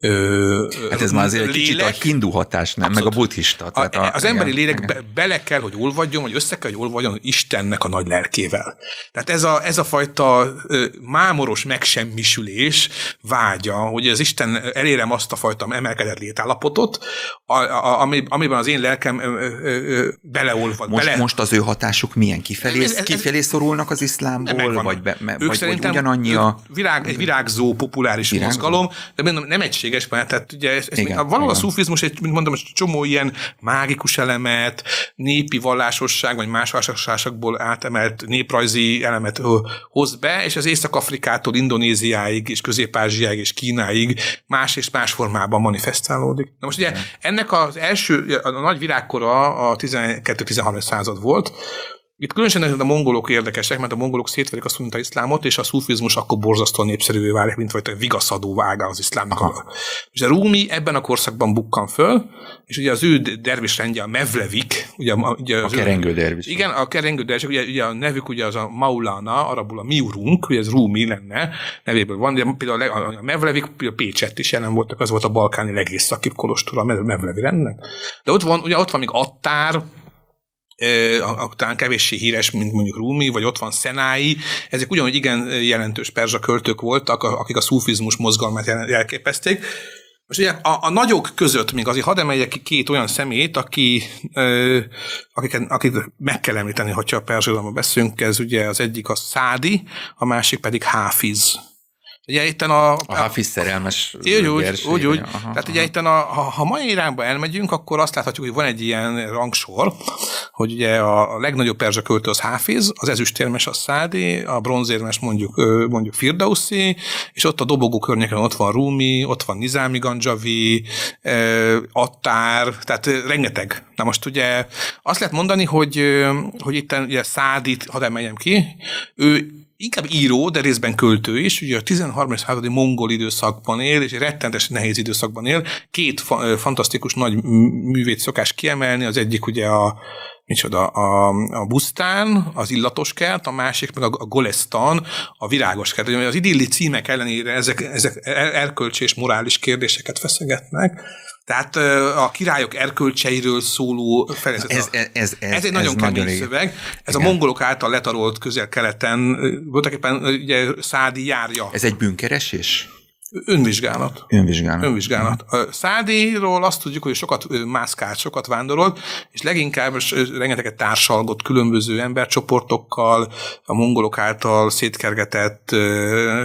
Ö, hát ez már azért egy kicsit a hindu hatás, nem? Abszolút. Meg a buddhista. Tehát a, az igen, emberi lélek be, bele kell, hogy olvadjon, vagy össze kell, hogy olvadjon Istennek a nagy lelkével. Tehát ez a, ez a fajta ö, mámoros megsemmisülés vágya, hogy az Isten elérem azt a fajta emelkedett létállapotot, a, a, ami, amiben az én lelkem ö, ö, ö, beleolvad. Most, bele... most az ő hatásuk milyen? Kifelé, ez, ez, kifelé szorulnak az iszlámból? Vagy, be, me, ők vagy, vagy ugyanannyi a... Virág, egy virágzó populáris virágzó? mozgalom, de nem egység lehetséges, mert tehát ugye ez, ez igen, valahol igen. a szufizmus egy, mint mondom, egy csomó ilyen mágikus elemet, népi vallásosság, vagy más vallásosságokból átemelt néprajzi elemet hoz be, és az Észak-Afrikától Indonéziáig, és Közép-Ázsiáig, és Kínáig más és más formában manifestálódik. Na most ugye ennek az első, a nagy virágkora a 12-13 század volt, itt különösen a mongolok érdekesek, mert a mongolok szétverik a szunita iszlámot, és a szufizmus akkor borzasztóan népszerűvé válik, mint vagy vigaszadó vága az iszlámnak. Aha. És a Rumi ebben a korszakban bukkan föl, és ugye az ő dervis rendje a Mevlevik, ugye, ugye az a kerengő dervis. Igen, a kerengő dervis, ugye, ugye a nevük ugye az a Maulana, arabul a Miurunk, ugye ez Rumi lenne, nevéből van, de például a, a Mevlevik, a Pécset is jelen voltak, az volt a balkáni legészakibb kolostor a Mevlevi rendnek. De ott van, ugye ott van még Attár, talán kevéssé híres, mint mondjuk Rumi, vagy ott van Szenái, ezek ugyanúgy igen jelentős perzsa költők voltak, akik a szufizmus mozgalmát jelképezték. Most ugye a, a nagyok között még azért hadd emeljek ki két olyan szemét, aki, ö, akiket, akit meg kell említeni, hogyha a perzsolomban beszélünk, ez ugye az egyik a Szádi, a másik pedig Háfiz Ugye itt a... A Hafiz szerelmes Úgy, úgy, úgy, úgy. Aha, Tehát aha. ugye itt a, ha, ha mai irányba elmegyünk, akkor azt láthatjuk, hogy van egy ilyen rangsor, hogy ugye a, legnagyobb perzsa költő az Hafiz, az ezüstérmes a Szádi, a bronzérmes mondjuk, mondjuk Firdausi, és ott a dobogó környéken ott van Rumi, ott van Nizami Ganjavi, Attár, tehát rengeteg. Na most ugye azt lehet mondani, hogy, hogy itt ugye Szádit, hadd emeljem ki, ő inkább író, de részben költő is, ugye a 13. századi mongol időszakban él, és rettentes nehéz időszakban él. Két fa- fantasztikus nagy művét szokás kiemelni, az egyik ugye a micsoda, a, a busztán, az illatos kert, a másik meg a, a golesztan, a virágos kert. Az idilli címek ellenére ezek, ezek erkölcsi és morális kérdéseket feszegetnek, tehát a királyok erkölcseiről szóló fejezet. Ez, ez, ez, ez, ez egy nagyon ez kemény nagyon szöveg. Ez igen. a mongolok által letarolt közel-keleten, voltak éppen ugye Szádi járja. Ez egy bűnkeresés? Önvizsgálat. Önvizsgálat. Önvizsgálat. A Szádiról azt tudjuk, hogy sokat mászkált, sokat vándorolt, és leginkább rengeteget társalgott különböző embercsoportokkal, a mongolok által szétkergetett,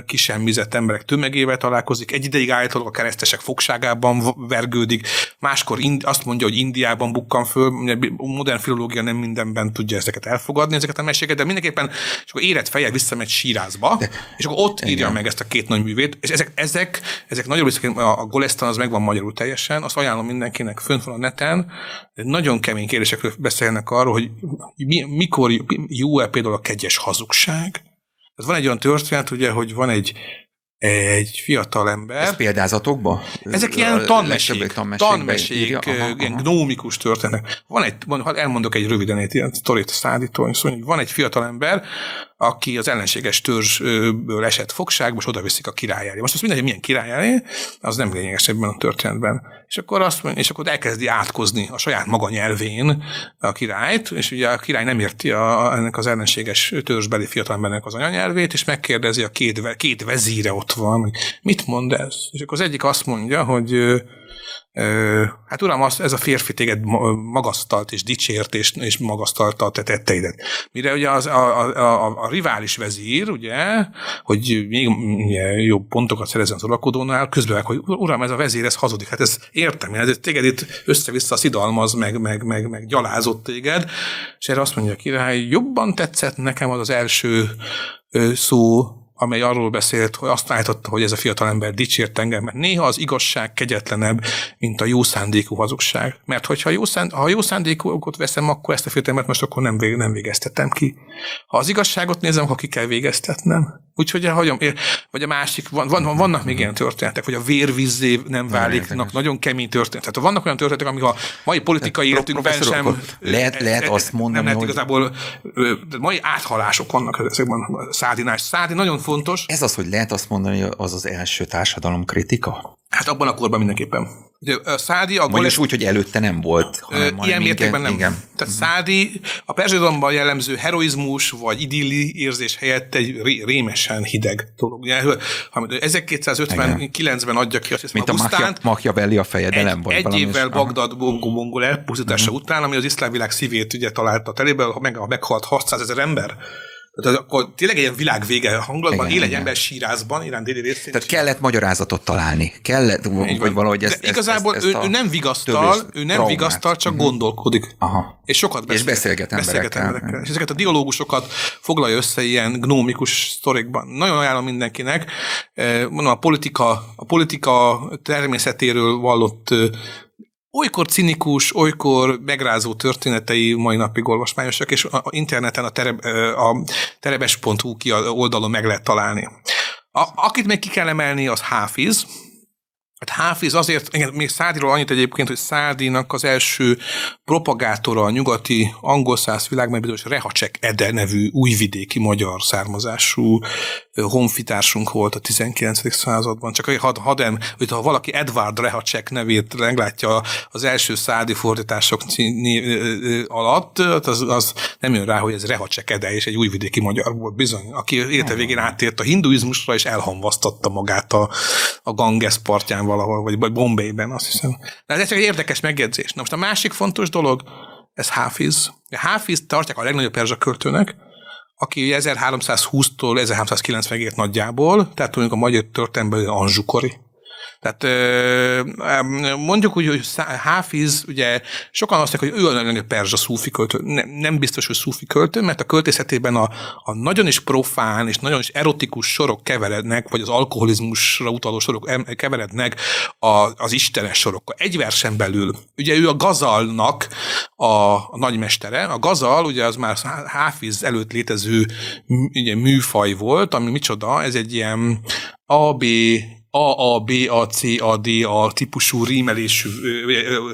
kisemmizett emberek tömegével találkozik, egy ideig állítólag a keresztesek fogságában vergődik, máskor azt mondja, hogy Indiában bukkan föl, modern filológia nem mindenben tudja ezeket elfogadni, ezeket a meséket, de mindenképpen és akkor érett fejjel visszamegy sírázba, de, és akkor ott írja igen. meg ezt a két nagy művét, és ezek, ez ezek, ezek nagyon részek, a, a Golestan az megvan magyarul teljesen, azt ajánlom mindenkinek, fönt van a neten, nagyon kemény kérdésekről beszélnek arról, hogy mi, mikor jó-e például a kegyes hazugság. Ez van egy olyan történet, ugye, hogy van egy egy fiatal ember. Ez példázatokba? Ezek ilyen tanmesék, tanmesék, ilyen gnómikus történetek. Van egy, van, elmondok egy röviden egy ilyen sztorit szállító, szóval, hogy van egy fiatal ember, aki az ellenséges törzsből esett fogságba, és oda viszik a király elé. Most azt mindegy, milyen király elé, az nem lényeges ebben a történetben. És akkor, azt, és akkor elkezdi átkozni a saját maga nyelvén a királyt, és ugye a király nem érti a, ennek az ellenséges törzsbeli fiatalembernek az anyanyelvét, és megkérdezi a két, két vezíre ott van, hogy mit mond ez? És akkor az egyik azt mondja, hogy hát uram, az, ez a férfi téged magasztalt és dicsért és, és magasztalta a te tetteidet. Mire ugye az, a, a, a, a rivális vezír, ugye, hogy még ugye, jobb pontokat szerezzen az uralkodónál, közben hogy uram, ez a vezír, ez hazudik. Hát ez értem, ez téged itt össze-vissza szidalmaz, meg, meg, meg, meg gyalázott téged, és erre azt mondja a király, jobban tetszett nekem az az első szó, amely arról beszélt, hogy azt állította, hogy ez a fiatalember dicsért engem, mert néha az igazság kegyetlenebb, mint a jó szándékú hazugság. Mert hogyha jó, szánd, ha jó szándékúakat veszem, akkor ezt a fiatalembert most akkor nem, vég, nem végeztetem ki. Ha az igazságot nézem, akkor ki kell végeztetnem. Úgyhogy hagyom, vagy a másik, van, van, vannak még ilyen történetek, hogy a vérvízzé nem válik, nagyon kemény történetek. Tehát vannak olyan történetek, amik a mai politikai életünkben sem... Lehet, lehet azt mondani, nem lehet hogy... igazából, mai áthalások vannak ezekben a Szádinás. Szádi nagyon fontos. Ez az, hogy lehet azt mondani, hogy az az első társadalom kritika? Hát abban a korban mindenképpen. Ugye, a Szádi... A Vagyis úgy, hogy előtte nem volt. Hanem ilyen mértékben nem. Igen. Tehát uh-huh. Szádi a perzsidalomban jellemző heroizmus vagy idilli érzés helyett egy ré, rémesen hideg dolog. Ugye, 1259-ben adja ki azt Mint a, a Machiavelli a fejedelem. Egy, egy évvel Bagdad mongol elpusztítása uh-huh. után, ami az iszlám világ szívét ugye találta telébe, meg, meghalt 600 ezer ember tehát akkor tényleg egy világvége hangulatban igen, él egy igen. ember sírázban, Irán déli részén. Tehát kellett magyarázatot találni. Kellett, vagy valahogy ezt, De igazából ezt, ezt, ezt ő, ő nem vigasztal, ő nem traumát. vigasztal, csak uh-huh. gondolkodik. Aha. És sokat beszél, és beszélget emberekkel. Beszélget emberekkel. És ezeket a dialógusokat foglalja össze ilyen gnómikus sztorikban. Nagyon ajánlom mindenkinek. Mondom, a politika, a politika természetéről vallott olykor cinikus, olykor megrázó történetei mai napig olvasmányosak, és a interneten a, tereb, a terebes.hu oldalon meg lehet találni. A, akit még ki kell emelni, az Háfiz, Hát Háfiz azért, igen, még Szádiról annyit egyébként, hogy Szádinak az első propagátora a nyugati angol száz világban Rehacek Ede nevű újvidéki magyar származású honfitársunk volt a 19. században. Csak had, hadem, hogy ha valaki Edward Rehacek nevét meglátja az első szádi fordítások alatt, az, az nem jön rá, hogy ez Rehacek Ede, és egy újvidéki magyar volt bizony, aki élete végén átért a hinduizmusra, és elhamvasztotta magát a, a Ganges partján valahol, vagy, vagy Bombayben, azt hiszem. De ez egy érdekes megjegyzés. Na most a másik fontos dolog, ez Háfiz. Háfiz tartják a legnagyobb perzsa költőnek, aki 1320-tól 1390-ig ért nagyjából, tehát mondjuk a magyar történelemben Anzsukori. Tehát mondjuk úgy, hogy Háfiz, ugye sokan azt mondják, hogy ő a nagyon perzsa szúfi költő. Nem, nem biztos, hogy szúfi költő, mert a költészetében a, a nagyon is profán és nagyon is erotikus sorok keverednek, vagy az alkoholizmusra utaló sorok keverednek a, az istenes sorokkal. Egy versen belül. Ugye ő a gazalnak a, a nagymestere. A gazal, ugye az már Háfiz előtt létező ugye, műfaj volt, ami micsoda, ez egy ilyen AB a, A, B, A, C, A, D, A típusú rímelésű,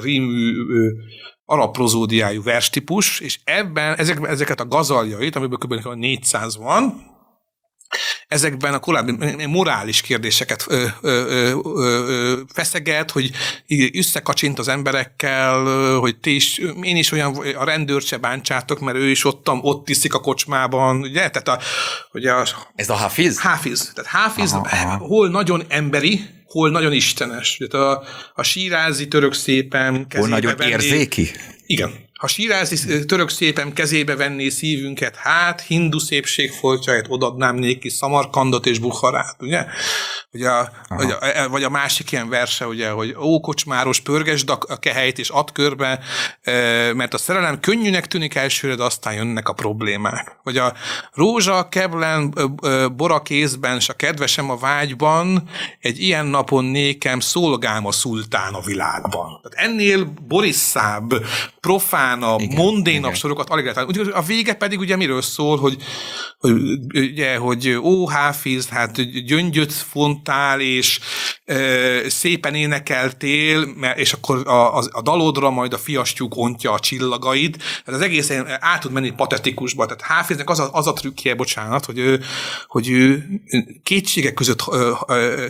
rímű arab prozódiájú verstípus, és ebben ezek, ezeket a gazaljait, amiből kb. 400 van, ezekben a korábbi morális kérdéseket ö, ö, ö, ö, feszeget, hogy összekacsint az emberekkel, hogy ti is, én is olyan, a rendőrt se bántsátok, mert ő is ott, ott iszik a kocsmában, ugye? Tehát a, ugye a, Ez a Hafiz? Hafiz. Tehát Hafiz aha, aha. hol nagyon emberi, hol nagyon istenes. Tehát a, a sírázi török szépen Hol nagyon venni, érzéki? Igen. Ha sírázi török szépen kezébe venné szívünket, hát hindu szépség foltjait odadnám néki Szamarkandot és Bukharát, ugye? Ugye a, vagy, a, vagy a másik ilyen verse, ugye, hogy ó, kocsmáros, pörgesd a kehelyt és add körbe, mert a szerelem könnyűnek tűnik elsőre, de aztán jönnek a problémák. Vagy a rózsa, keblen, bora kézben, s a kedvesem a vágyban, egy ilyen napon nékem szolgám a szultán a világban. Tehát ennél borisszább, profánabb, mondénabb sorokat alig lehet. A vége pedig ugye miről szól, hogy, hogy ugye, hogy ó, Háfiz, hát gyöngyöt fontál, és szépen énekeltél, és akkor a, a, a dalodra majd a fiastyúk ontja a csillagait. Tehát az egész át tud menni patetikusba. Tehát Háfiznek az a, az a trükkje, bocsánat, hogy ő, hogy ő kétségek között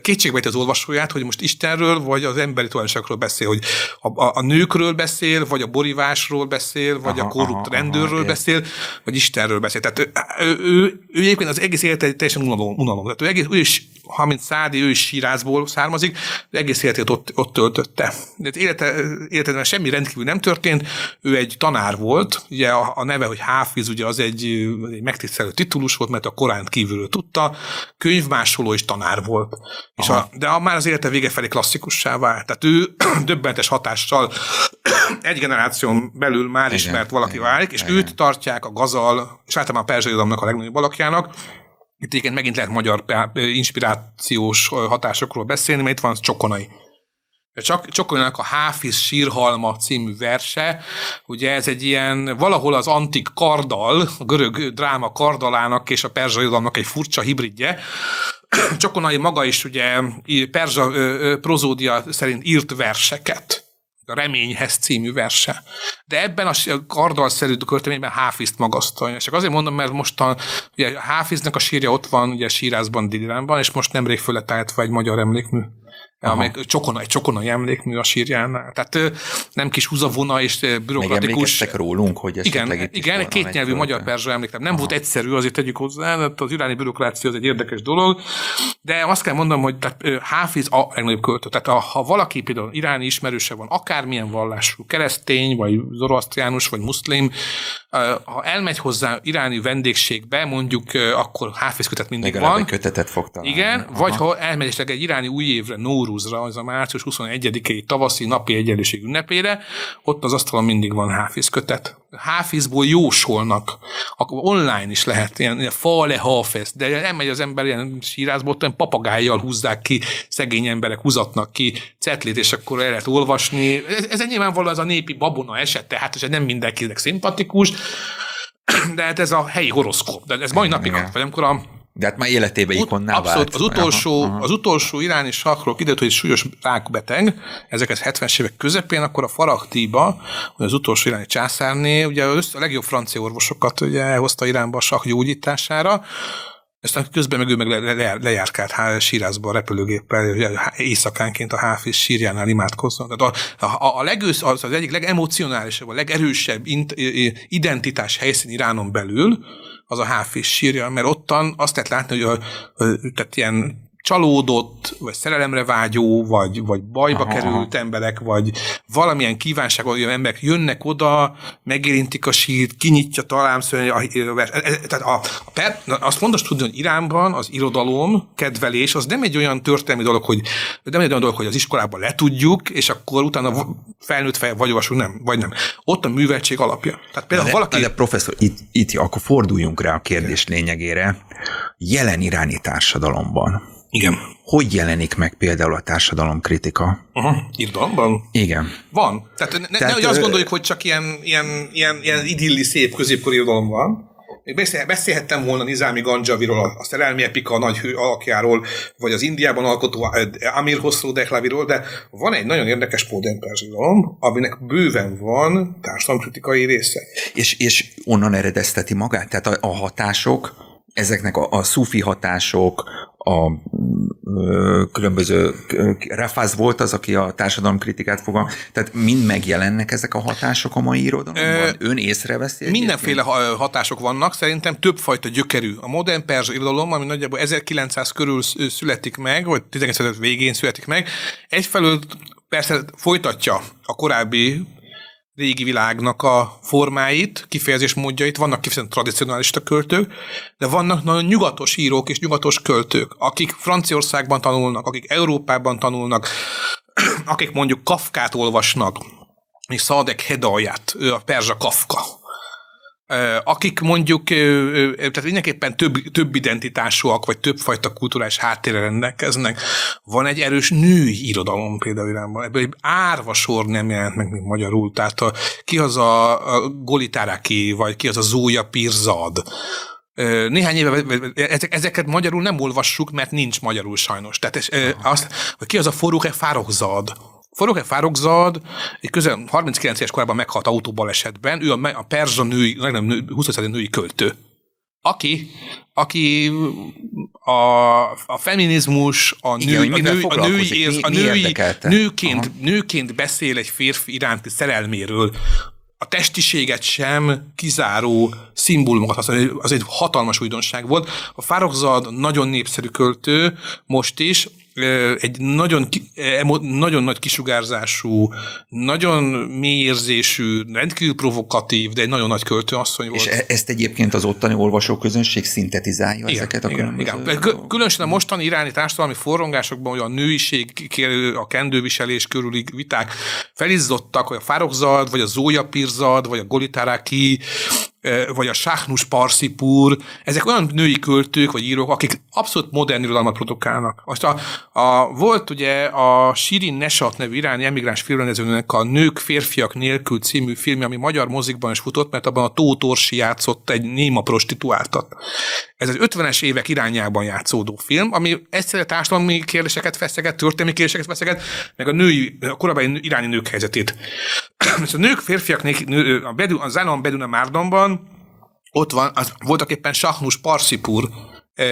kétségbe az olvasóját, hogy most Istenről vagy az emberi tulajdonságról beszél, hogy a, a, a nőkről beszél, vagy a borivásról beszél, vagy aha, a korrupt aha, rendőrről aha, beszél, vagy Istenről beszél. Tehát ő, ő, ő, ő egyébként az egész élete teljesen unalom. unalom. Tehát ő, egész, ő is, ha mint Szádi, ő is sírázból származik, egész életét ott, ott töltötte. De élete, életedben semmi rendkívül nem történt, ő egy tanár volt, ugye a, a neve, hogy Háfiz, ugye az egy, egy megtisztelő titulus volt, mert a Koránt kívülről tudta, könyvmásoló és tanár volt. És a, de a, már az élete vége felé klasszikussá vált. Tehát ő döbbentes hatással egy generáción belül már igen, ismert valaki igen, válik, és igen. őt tartják a gazal, és általában a perzsai a legnagyobb alakjának, itt igen megint lehet magyar inspirációs hatásokról beszélni, mert itt van Csokonai. Csak, Csokonainak a Háfiz sírhalma című verse, ugye ez egy ilyen, valahol az antik kardal, a görög dráma kardalának és a perzsai egy furcsa hibridje, Csokonai maga is ugye perzsa prozódia szerint írt verseket a Reményhez című verse. De ebben a kardalszerű költeményben Háfizt magasztalja. És csak azért mondom, mert mostan ugye Háfiznek a sírja ott van, ugye sírázban Diliránban, és most nemrég föletállítva egy magyar emlékmű amely csokona, egy csokonai emlékmű a sírjánál. Tehát nem kis húzavona és bürokratikus. rólunk, hogy Igen, igen egy kétnyelvű magyar perzsa emlék. Nem Aha. volt egyszerű, azért tegyük hozzá, az iráni bürokrácia az egy érdekes dolog, de azt kell mondanom, hogy tehát, Háfiz a legnagyobb költő. Tehát a, ha valaki például iráni ismerőse van, akármilyen vallású, keresztény, vagy zoroasztriánus, vagy muszlim, ha elmegy hozzá iráni vendégségbe, mondjuk akkor Háfiz kötet mindig Legalább van. kötetet fog találni. Igen, Aha. vagy ha elmegy egy iráni új évre, Nóru Nóruzra, az a március 21-i tavaszi napi egyenlőség ünnepére, ott az asztalon mindig van Háfiz kötet. Háfizból jósolnak, akkor online is lehet, ilyen, ilyen fale hafez, de nem megy az ember ilyen sírázból, olyan papagájjal húzzák ki, szegény emberek húzatnak ki cetlét, és akkor el lehet olvasni. Ez, ez nyilvánvalóan az a népi babona eset, tehát ez nem mindenkinek szimpatikus, de hát ez a helyi horoszkóp. De ez mai napig, vagy amikor a de hát már életében ikonná Abszolút, vált. Az utolsó, aha, aha. az utolsó iráni sakról kiderült, hogy súlyos rákbeteg, ezeket 70-es évek közepén, akkor a Farahtiba, hogy az utolsó iráni császárné, ugye a legjobb francia orvosokat ugye elhozta Iránba a sak gyógyítására, aztán közben meg ő meg le, le, lejárkált sírázba a repülőgéppel, éjszakánként a Háfiz sírjánál imádkozzon. Tehát a, a, a legősz, az, az egyik legemocionálisabb, a legerősebb identitás helyszín Iránon belül, az a Háfiz sírja, mert ottan azt lehet látni, hogy a, a, tehát ilyen csalódott, vagy szerelemre vágyó, vagy, vagy bajba Aha. került emberek, vagy valamilyen kívánság, hogy emberek jönnek oda, megérintik a sírt, kinyitja talán, szóval, tehát a, a per, azt fontos tudni, hogy Iránban az irodalom, kedvelés, az nem egy olyan történelmi dolog, hogy nem egy olyan dolog, hogy az iskolában letudjuk, és akkor utána felnőtt fel vagy olvasunk, nem, vagy nem. Ott a műveltség alapja. Tehát például de, valaki... De professzor, itt, itt akkor forduljunk rá a kérdés lényegére. Jelen iráni társadalomban igen. Hogy jelenik meg például a társadalomkritika? Uh-huh. Irodalomban? Igen. Van. Tehát ne, Tehát, nehogy azt gondoljuk, hogy csak ilyen, ilyen, ilyen, ilyen idilli, szép középkori irodalom van. Beszél, beszélhettem volna Nizámi Ganjaviról, a szerelmi epika a nagy hő alakjáról, vagy az Indiában alkotó Amir Hosszú Dehlaviról, de van egy nagyon érdekes modern perzsidalom, aminek bőven van társadalomkritikai része. És, és onnan eredezteti magát? Tehát a, a hatások, ezeknek a, a szufi hatások, a ö, különböző, Rafaz volt az, aki a kritikát fogal, tehát mind megjelennek ezek a hatások a mai irodalomban? Ön észreveszi? Mindenféle hatások vannak, szerintem többfajta gyökerű. A modern perzs irodalom, ami nagyjából 1900 körül születik meg, vagy 1900 végén születik meg, egyfelől persze folytatja a korábbi régi világnak a formáit, kifejezés módjait, vannak kifejezetten tradicionalista költők, de vannak nagyon nyugatos írók és nyugatos költők, akik Franciaországban tanulnak, akik Európában tanulnak, akik mondjuk Kafkát olvasnak, és Szadek Hedaját, ő a perzsa Kafka akik mondjuk, tehát mindenképpen több, több identitásúak, vagy többfajta kulturális háttérre rendelkeznek. Van egy erős női irodalom például Iránban. Ebből egy árva sor nem jelent meg még magyarul. Tehát a, ki az a, a Golitáraki, vagy ki az a Zója Pirzad, néhány éve ezeket magyarul nem olvassuk, mert nincs magyarul sajnos. Tehát ez, azt, hogy ki az a Forruche Fárokzad, Forruche Fárokzad egy közel 39 éves korában meghalt autóbalesetben, ő a, a perzsa női, nem, 20. női költő aki, aki a, a feminizmus, a, nő, Igen, a, nő, a női, érz, a női nőként, nőként beszél egy férfi iránti szerelméről, a testiséget sem kizáró szimbólumokat használni. Az egy hatalmas újdonság volt. A Fárokzad nagyon népszerű költő most is, egy nagyon, nagyon nagy kisugárzású, nagyon mélyérzésű, rendkívül provokatív, de egy nagyon nagy költőasszony volt. És e- ezt egyébként az ottani olvasóközönség szintetizálja igen, ezeket a igen, igen. Különösen a mostani iráni társadalmi forrongásokban, hogy a nőiség, a kendőviselés körüli viták felizzottak, hogy a Fárokzad, vagy a Zója Pirzad, vagy a Golitáráki, vagy a Sáhnus Parszipur, ezek olyan női költők vagy írók, akik abszolút modern irodalmat produkálnak. Most a, a, volt ugye a Shirin Neshat nevű iráni emigráns filmrendezőnek a Nők férfiak nélkül című film, ami magyar mozikban is futott, mert abban a Tóth Orsi játszott egy néma prostituáltat. Ez az 50-es évek irányában játszódó film, ami egyszerűen társadalmi kérdéseket feszeget, történelmi kérdéseket feszeget, meg a női, a korábbi iráni nők helyzetét. És a nők férfiak nélkül, a, Bedu, a Zánon Beduna Márdonban ott van, az voltak éppen Sahnus Parsipur,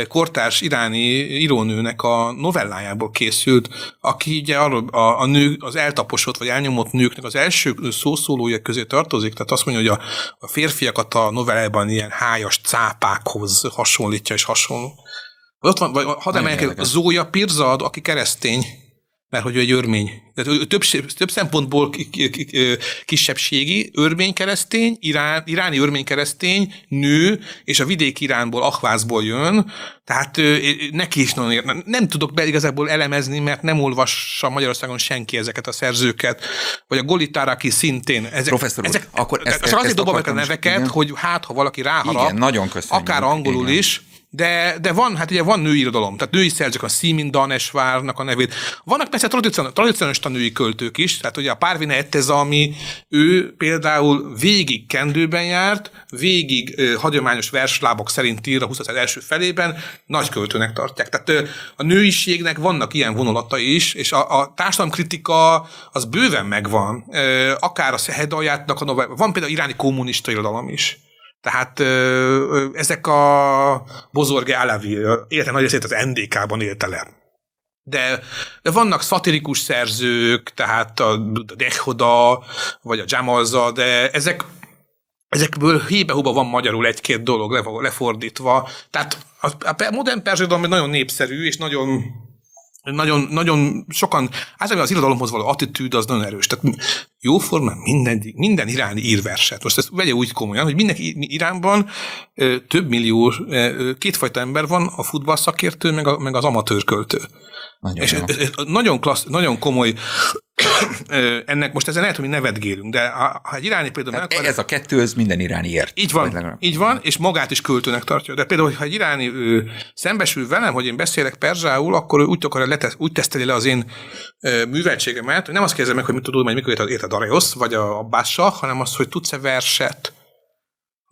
kortárs iráni írónőnek a novellájából készült, aki ugye arról a, a nő, az eltaposott vagy elnyomott nőknek az első szószólója közé tartozik, tehát azt mondja, hogy a, a férfiakat a novellában ilyen hájas cápákhoz hasonlítja és hasonló. Ott van, vagy hadd emeljek, Zója Pirzad, aki keresztény, mert hogy ő egy örmény. Tehát ő több, több szempontból kisebbségi, örmény keresztény, irán, iráni örmény keresztény, nő, és a vidék Iránból, Ahvázból jön, tehát neki is nagyon ér. Nem tudok be igazából elemezni, mert nem olvassa Magyarországon senki ezeket a szerzőket, vagy a Golitáraki szintén. Ezek, Professzor úr, ezek, akkor ezt, ezt azért dobom a neveket, igen. hogy hát, ha valaki ráharap, igen, nagyon köszönjük. akár angolul igen. is, de, de van, hát ugye van női irodalom, tehát női szerzők, a Simin Danesvárnak a nevét. Vannak persze tradicionális női költők is, tehát ugye a Párvina Etteza, ami ő például végig kendőben járt, végig ö, hagyományos verslábok szerint ír a 20. első felében, nagy költőnek tartják. Tehát ö, a nőiségnek vannak ilyen vonulatai is, és a, a társadalomkritika az bőven megvan. Ö, akár a Szehedajátnak a novell, van például iráni kommunista irodalom is. Tehát ö, ezek a Bozorge Alavi élete nagy részét az NDK-ban élte le. De, de vannak szatirikus szerzők, tehát a Dehoda, vagy a Jamalza, de ezek ezekből hébe-hóba van magyarul egy-két dolog lefordítva. Tehát a, a modern perzsidalom nagyon népszerű, és nagyon nagyon, nagyon sokan, általában az irodalomhoz való attitűd az nagyon erős. Tehát jóformán minden, minden iráni ír verset. Most ezt vegye úgy komolyan, hogy minden Iránban több millió, kétfajta ember van, a futballszakértő, meg, a, meg az amatőr költő. Nagyon és ez, ez nagyon, klassz, nagyon komoly ennek most ezen lehet, hogy nevetgélünk, de ha egy iráni például meg akar, Ez a kettő, ez minden iráni ért. Így van, így van, és magát is költőnek tartja. De például, ha egy iráni ő, szembesül velem, hogy én beszélek perzsául, akkor ő úgy, akar, letesz, úgy teszteli le az én ö, műveltségemet, hogy nem azt kérdezem meg, hogy mit tudod, hogy mikor ért a Darius, vagy a Bassa, hanem azt, hogy tudsz-e verset,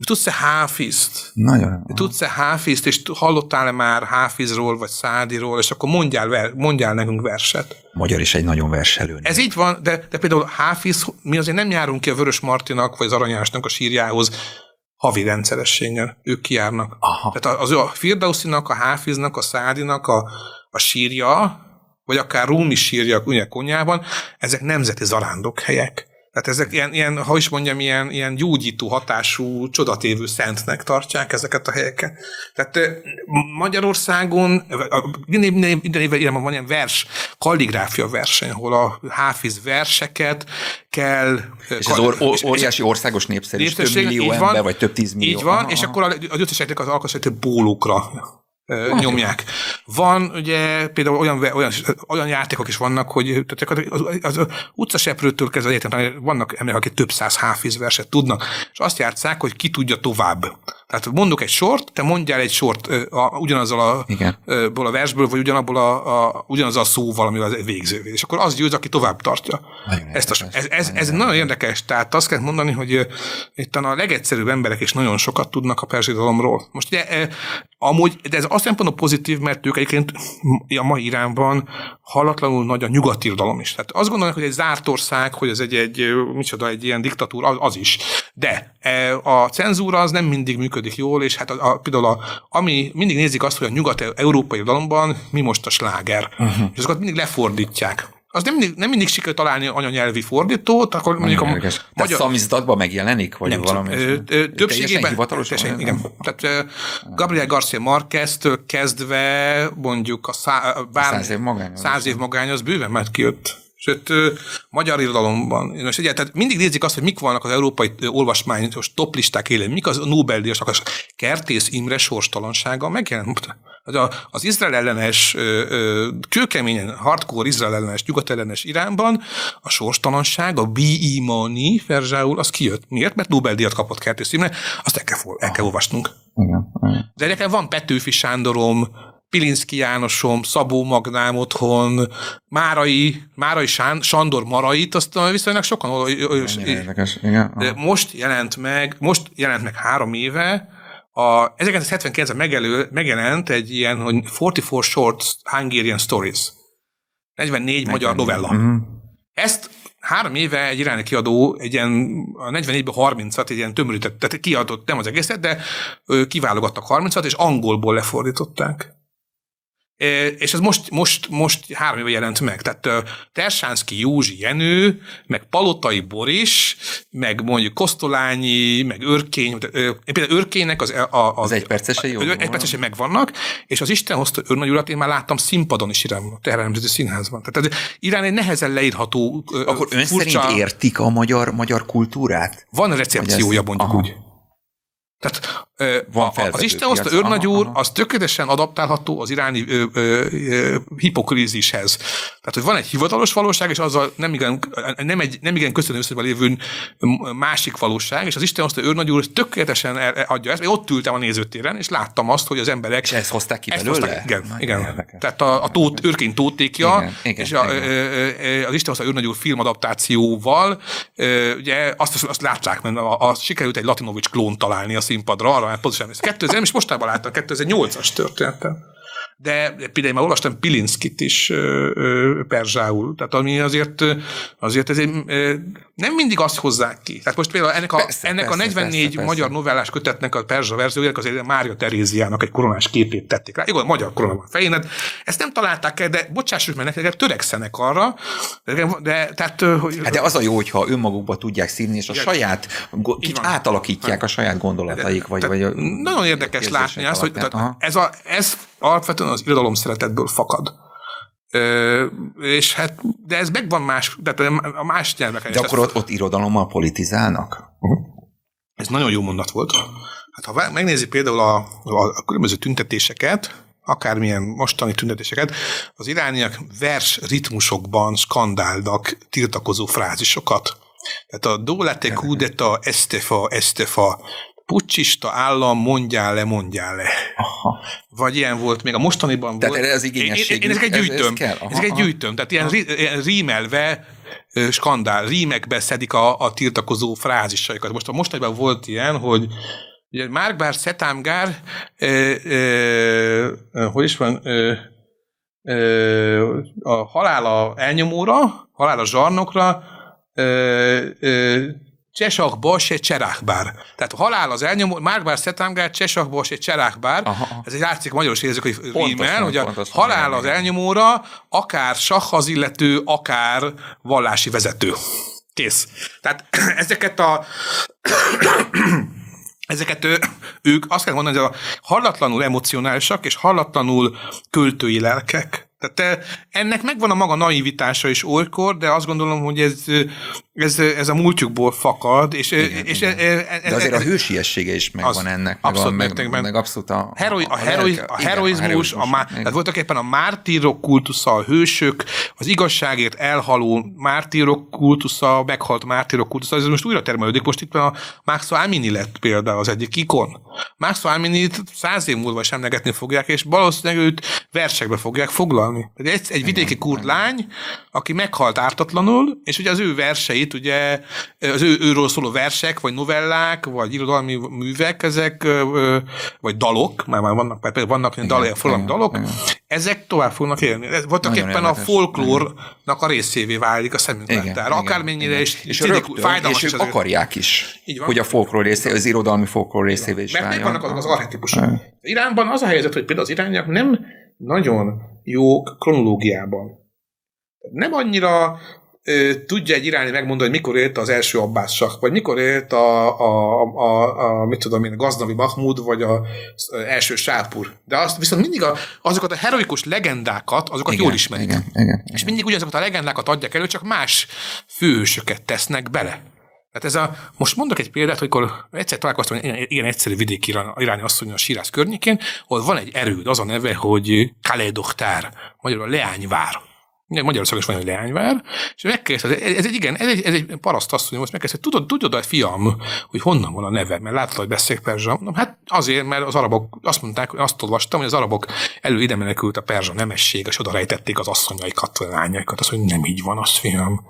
Tudsz-e háfizt? Nagyon. Tudsz-e háfizt, és hallottál-e már háfizról, vagy szádiról, és akkor mondjál, mondjál nekünk verset. Magyar is egy nagyon verselő. Ez így van, de, de például háfiz, mi azért nem járunk ki a Vörös Martinak, vagy az Aranyásnak a sírjához havi rendszerességgel. Ők kijárnak. Aha. Tehát az, a Firdauszinak, a Háfiznak, a Szádinak a, a sírja, vagy akár Rumi sírja ugye Konyában, ezek nemzeti zarándok helyek. Tehát ezek ilyen, ilyen, ha is mondjam, ilyen, ilyen gyógyító hatású, csodatévő szentnek tartják ezeket a helyeket. Tehát Magyarországon minden, minden, minden évben van ilyen vers, kalligráfia verseny, ahol a háfiz verseket kell... És ez or, or, óriási országos népszerűség, több millió ember, van, vagy több tízmillió. Így van, aha, és akkor az összeseknek az alkotását bólókra nyomják. Van ugye például olyan, olyan, olyan játékok is vannak, hogy tehát az, az, az utcaseprőtől kezdve egyetem, vannak emberek, akik több száz háfiz verset tudnak, és azt játszák, hogy ki tudja tovább. Tehát mondok egy sort, te mondjál egy sort ö, a, ugyanazzal a, Igen. ö, a versből, vagy ugyanabból a, a, ugyanazzal a szóval, amivel végző. És akkor az győz, aki tovább tartja. Nagyon Ezt a, ez, ez, ez nagyon érdekes. Tehát azt kell mondani, hogy itt a legegyszerűbb emberek is nagyon sokat tudnak a perzsidalomról. Most ugye, e, amúgy, de ez azt szempontból pozitív, mert ők egyébként a mai Iránban hallatlanul nagy a nyugati irodalom is. Tehát azt gondolják, hogy egy zárt ország, hogy ez egy, egy micsoda, egy ilyen diktatúra, az, az is. De e, a cenzúra az nem mindig működik jól, és hát a, a, például a, ami mindig nézik azt, hogy a nyugat-európai irodalomban mi most a sláger. Uh-huh. És azokat mindig lefordítják. Az nem mindig, nem mindig sikerül találni anyanyelvi fordítót, akkor mondjuk a Nagyon érdekes. De magyar... szamizdatban megjelenik? Vagy Nem, valami? ö, ö, többségében, hivatalosan? teljesen, igen. Tehát ö, Gabriel Garcia Marquez-től kezdve mondjuk a, szá, a bár, Száz év magány, száz év magány, az bőven már kijött. Sőt, magyar irodalomban. Most ugye, tehát mindig nézik azt, hogy mik vannak az európai olvasmányos toplisták élén, mik az Nobel-díjasnak, az Kertész Imre sorstalansága megjelent. Az, Izrael ellenes, kőkeményen hardcore Izrael ellenes, nyugat ellenes Iránban a sorstalanság, a B.I. Mani, Ferzsául, az kijött. Miért? Mert Nobel-díjat kapott Kertész Imre, azt el kell, el kell olvasnunk. Igen. igen. De nekem van Petőfi Sándorom, Pilinszki Jánosom, Szabó Magnám otthon, Márai, Márai Sán, Sandor Marait, azt viszonylag sokan érdekes. Igen. de most jelent meg, most jelent meg három éve, a 1979-ben megelő, megjelent egy ilyen, hogy 44 Short Hungarian Stories. 44 magyar novella. Mhm. Ezt három éve egy iráni kiadó egy ilyen, a 44-ből 30-at egy ilyen tömörített, tehát kiadott nem az egészet, de kiválogattak 30-at, és angolból lefordították. E, És ez most, most, most három éve jelent meg. Tehát Tersánszki Józsi Jenő, meg Palotai Boris, meg mondjuk Kosztolányi, meg Örkény. például Örkénynek az, a, Az egypercesei jó Egy volna? percesen megvannak, és az Isten hozta őrnagy urat én már láttam színpadon is Iránban, a Teherán Nemzeti Színházban. Tehát ez Irán egy nehezen leírható, Akkor ön furcsa, szerint értik a magyar, magyar kultúrát? van recepciója, Vagy ez- mondjuk aha. úgy. Tehát Van a, az Isten hozta őrnagy úr, aha. az tökéletesen adaptálható az iráni ö, ö, ö, hipokrízishez. Tehát, hogy van egy hivatalos valóság, és azzal nem igen, nem egy, nem igen köszönő összeben lévő másik valóság, és az Isten hozta őrnagy úr tökéletesen adja ezt. Én ott ültem a nézőtéren, és láttam azt, hogy az emberek És ezt hozták ki belőle? hozták, igen, Nagyon igen. érdekes. Tehát a, a tót, őrkény tótékja, Igen, igen, és a, igen. az Isten hozta őrnagy úr filmadaptációval, ugye azt, azt látták, mert a, a, sikerült egy Latinovics klón találni a színpadra, arra már pontosan emlékszem. 2000, és mostában láttam, 2008-as történetem. De például már olvastam Pilinszkit is ö, ö, perzsául, tehát ami azért, azért ez egy, ö, nem mindig azt hozzák ki. Tehát most például ennek a, Persze, ennek persze, a 44 persze, persze. magyar novellás kötetnek a perzsa verziójának azért Mária Teréziának egy koronás képét tették rá. Igaz, magyar korona van fején, hát ezt nem találták el, de bocsássuk meg nekik, törekszenek arra, de, de tehát, hogy... Hát de az a jó, hogyha önmagukba tudják szívni, és a Igen. saját, kicsit átalakítják a saját gondolataik, vagy, vagy a Nagyon érdekes látni azt, hogy tehát ez, a, ez alapvetően az irodalom szeretetből fakad. Ö, és hát, de ez megvan más, tehát a más nyelveken. De akkor ott, ott irodalommal politizálnak? Ez nagyon jó mondat volt. Hát ha megnézi például a, a, a különböző tüntetéseket, akármilyen mostani tüntetéseket, az irániak vers ritmusokban skandálnak tiltakozó frázisokat. Tehát a dolete kudeta estefa estefa pucsista állam, mondjál le, mondjál le. Aha. Vagy ilyen volt, még a mostaniban Tehát volt. erre az Én, én, igényességük, én ezeket ez- ez gyűjtöm. kell? Aha, ezeket aha. gyűjtöm. Tehát ilyen, rí, ilyen rímelve skandál, rímekbe szedik a, a tiltakozó frázisaikat. Most a mostaniban volt ilyen, hogy ugye Márkbár Szetámgár, ö, ö, hogy is van, ö, ö, a halála elnyomóra, halála zsarnokra, ö, ö, Csesakba se cserákbár. Tehát a halál az elnyomó, Márkbár Szetámgár, Csesakba se cserákbár. Aha. Ez egy látszik magyaros érzők, hogy rímel, hogy a halál az elnyomóra, akár sakk az illető, akár vallási vezető. Kész. Tehát ezeket a ezeket ő, ők azt kell mondani, hogy a hallatlanul emocionálisak és hallatlanul költői lelkek. Tehát te, ennek megvan a maga naivitása is olykor, de azt gondolom, hogy ez ö, ez, ez a múltjukból fakad, és, igen, és igen. E, e, De azért a hősiessége is megvan az ennek, meg, abszolút a, meg, meg abszolút a, Heroi, a, a, heroi, a heroizmus, a, má, tehát voltak éppen a mártírok kultusza, a hősök, az igazságért elhaló mártírok kultusza, meghalt mártírok kultusza, ez most újra termelődik. Most itt a Max Amini lett például az egyik ikon. Max Aminit száz év múlva sem emlegetni fogják, és valószínűleg őt versekbe fogják foglalni. Egy, egy vidéki kurd lány, aki meghalt ártatlanul, és ugye az ő verseit, ugye az ő, őről szóló versek, vagy novellák, vagy irodalmi művek, ezek, vagy dalok, már, már vannak, például vannak igen, dal, igen, dalok, igen. ezek tovább fognak élni. Ez voltak Nagyon éppen érdekes. a folklórnak a részévé válik a szemünk igen, láttára. Akármennyire is és, rögtön, és ők akarják is, hogy a folklór részé, az irodalmi folklór részévé is Mert vannak azok az arhetipusok. Iránban az a helyzet, hogy például az irányak nem nagyon jó kronológiában nem annyira tudja egy irányi megmondani, hogy mikor élt az első Abbás sak, vagy mikor élt a, a, a, a, a mit tudom én, a Gaznavi Mahmud, vagy a, az első Sápur. De azt viszont mindig a, azokat a heroikus legendákat, azokat igen, jól ismerik. Igen, igen, és mindig ugyanazokat a legendákat adják elő, csak más fősöket tesznek bele. Tehát ez a, most mondok egy példát, hogy egyszer találkoztam egy ilyen egyszerű vidéki irányi asszony a Sirász környékén, ahol van egy erőd, az a neve, hogy Kalédoktár, magyarul a leányvár. Magyarországon is van egy leányvár, és megkérdezte, ez, egy igen, ez egy, ez egy paraszt asszony, most megkérdezte, tudod, tudod a fiam, hogy honnan van a neve, mert láttad, hogy beszél perzsa? Na, hát azért, mert az arabok azt mondták, hogy azt olvastam, hogy az arabok elő ide menekült a perzsa nemesség, és oda rejtették az asszonyaikat, a lányaikat. Az, hogy nem így van, az fiam.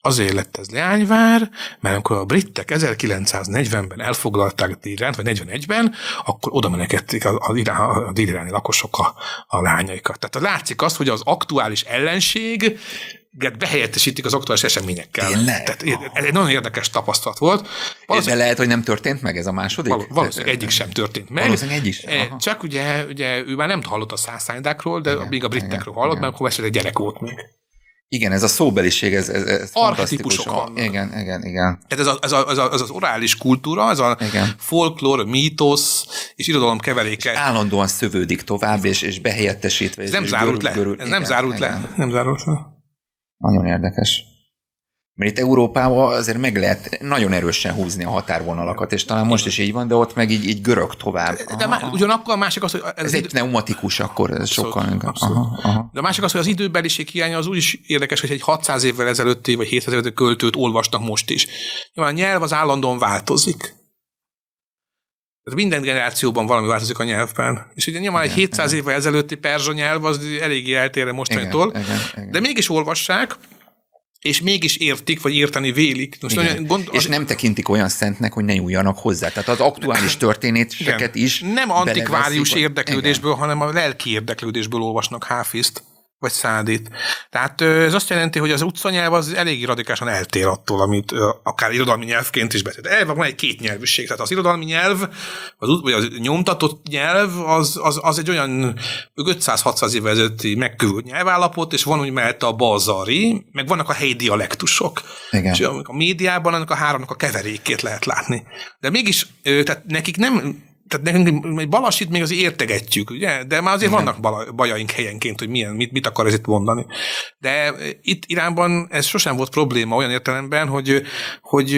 Azért lett ez leányvár, mert amikor a britek 1940-ben elfoglalták Díránt, vagy 41-ben, akkor oda menekették a, a, a, díráni lakosok a, a lányaikat. Tehát látszik az, hogy az aktuális ellenség behelyettesítik az aktuális eseményekkel. Tényleg? Tehát ez egy nagyon érdekes tapasztalat volt. De lehet, hogy nem történt meg ez a második? Val- valószínűleg egyik sem történt meg. Valószínűleg egyik sem. Aha. Csak ugye, ugye ő már nem hallott a szászánydákról, de igen, még a britekről hallott, igen. mert akkor egy gyerek volt még. Igen, ez a szóbeliség, ez, ez, ez Archetikusok vannak. Igen, igen, igen. Tehát ez, a, ez, a, ez, a, ez az orális kultúra, ez a igen. folklór, mítosz és irodalom keveréke. És állandóan szövődik tovább, és, és behelyettesítve. Ez nem zárult le. Görül, ez igen, nem zárult igen. le. Nem zárult le. Nagyon érdekes. Mert itt Európában azért meg lehet nagyon erősen húzni a határvonalakat, és talán most is így van, de ott meg így, így görög tovább. De, de má, ugyanakkor a másik az, hogy... Ez, ez egy pneumatikus, akkor ez abszolút, sokkal inkább. Aha, aha. De a másik az, hogy az időbeliség hiánya az úgy is érdekes, hogy egy 600 évvel ezelőtti, vagy 700 évvel költőt olvasnak most is. Nyilván a nyelv az állandóan változik. Tehát minden generációban valami változik a nyelvben. És ugye nyilván igen, egy 700 igen. évvel ezelőtti perzsa nyelv az eléggé eltér mostanitól, de mégis olvassák, és mégis értik, vagy érteni vélik. Most Igen. Gond, és nem tekintik olyan szentnek, hogy ne nyúljanak hozzá. Tehát az aktuális történeteket is Nem antikvárius érdeklődésből, Igen. hanem a lelki érdeklődésből olvasnak Háfiszt vagy szádit. Tehát ez azt jelenti, hogy az utcanyelv az elég radikálisan eltér attól, amit akár irodalmi nyelvként is beszélt. Elve van egy két nyelvűség, tehát az irodalmi nyelv, az, vagy az nyomtatott nyelv, az, az, az egy olyan 500-600 évvel ezelőtti megkövült nyelvállapot, és van úgy mellette a bazari, meg vannak a helyi dialektusok. Igen. És a médiában ennek a háromnak a keverékét lehet látni. De mégis, tehát nekik nem tehát nekünk Balasit még azért értegetjük, ugye? De már azért vannak bajaink helyenként, hogy milyen, mit, mit akar ez itt mondani. De itt Iránban ez sosem volt probléma olyan értelemben, hogy, hogy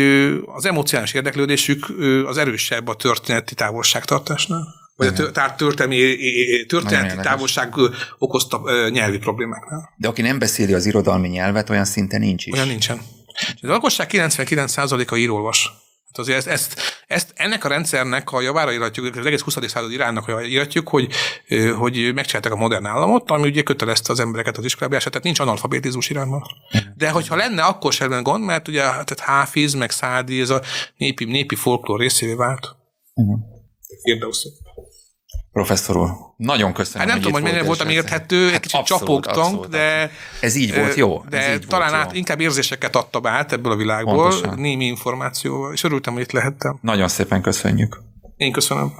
az emocionális érdeklődésük az erősebb a történeti távolságtartásnál. Vagy a történelmi, történeti távolság okozta nyelvi problémáknál. De aki nem beszéli az irodalmi nyelvet, olyan szinte nincs is. Olyan nincsen. A lakosság 99%-a írólvas. Hát azért ezt, ezt, ezt, ennek a rendszernek a javára írhatjuk, az egész 20. század iránynak a írhatjuk, hogy, hogy megcsináltak a modern államot, ami ugye kötelezte az embereket az iskolába, tehát nincs analfabetizmus Iránban. De hogyha lenne, akkor sem lenne gond, mert ugye tehát Háfiz, meg Szádi, ez a népi, népi folklór részévé vált. Uh-huh. Professzor úr, nagyon köszönöm. Hát nem tudom, hogy mennyire voltam érthető, hát egy kicsit abszolút, csapogtam, abszolút, de... Ez így volt jó. De így talán volt át, jó. inkább érzéseket adtam át ebből a világból, Pontosan. némi információval, és örültem, hogy itt lehettem. Nagyon szépen köszönjük. Én köszönöm.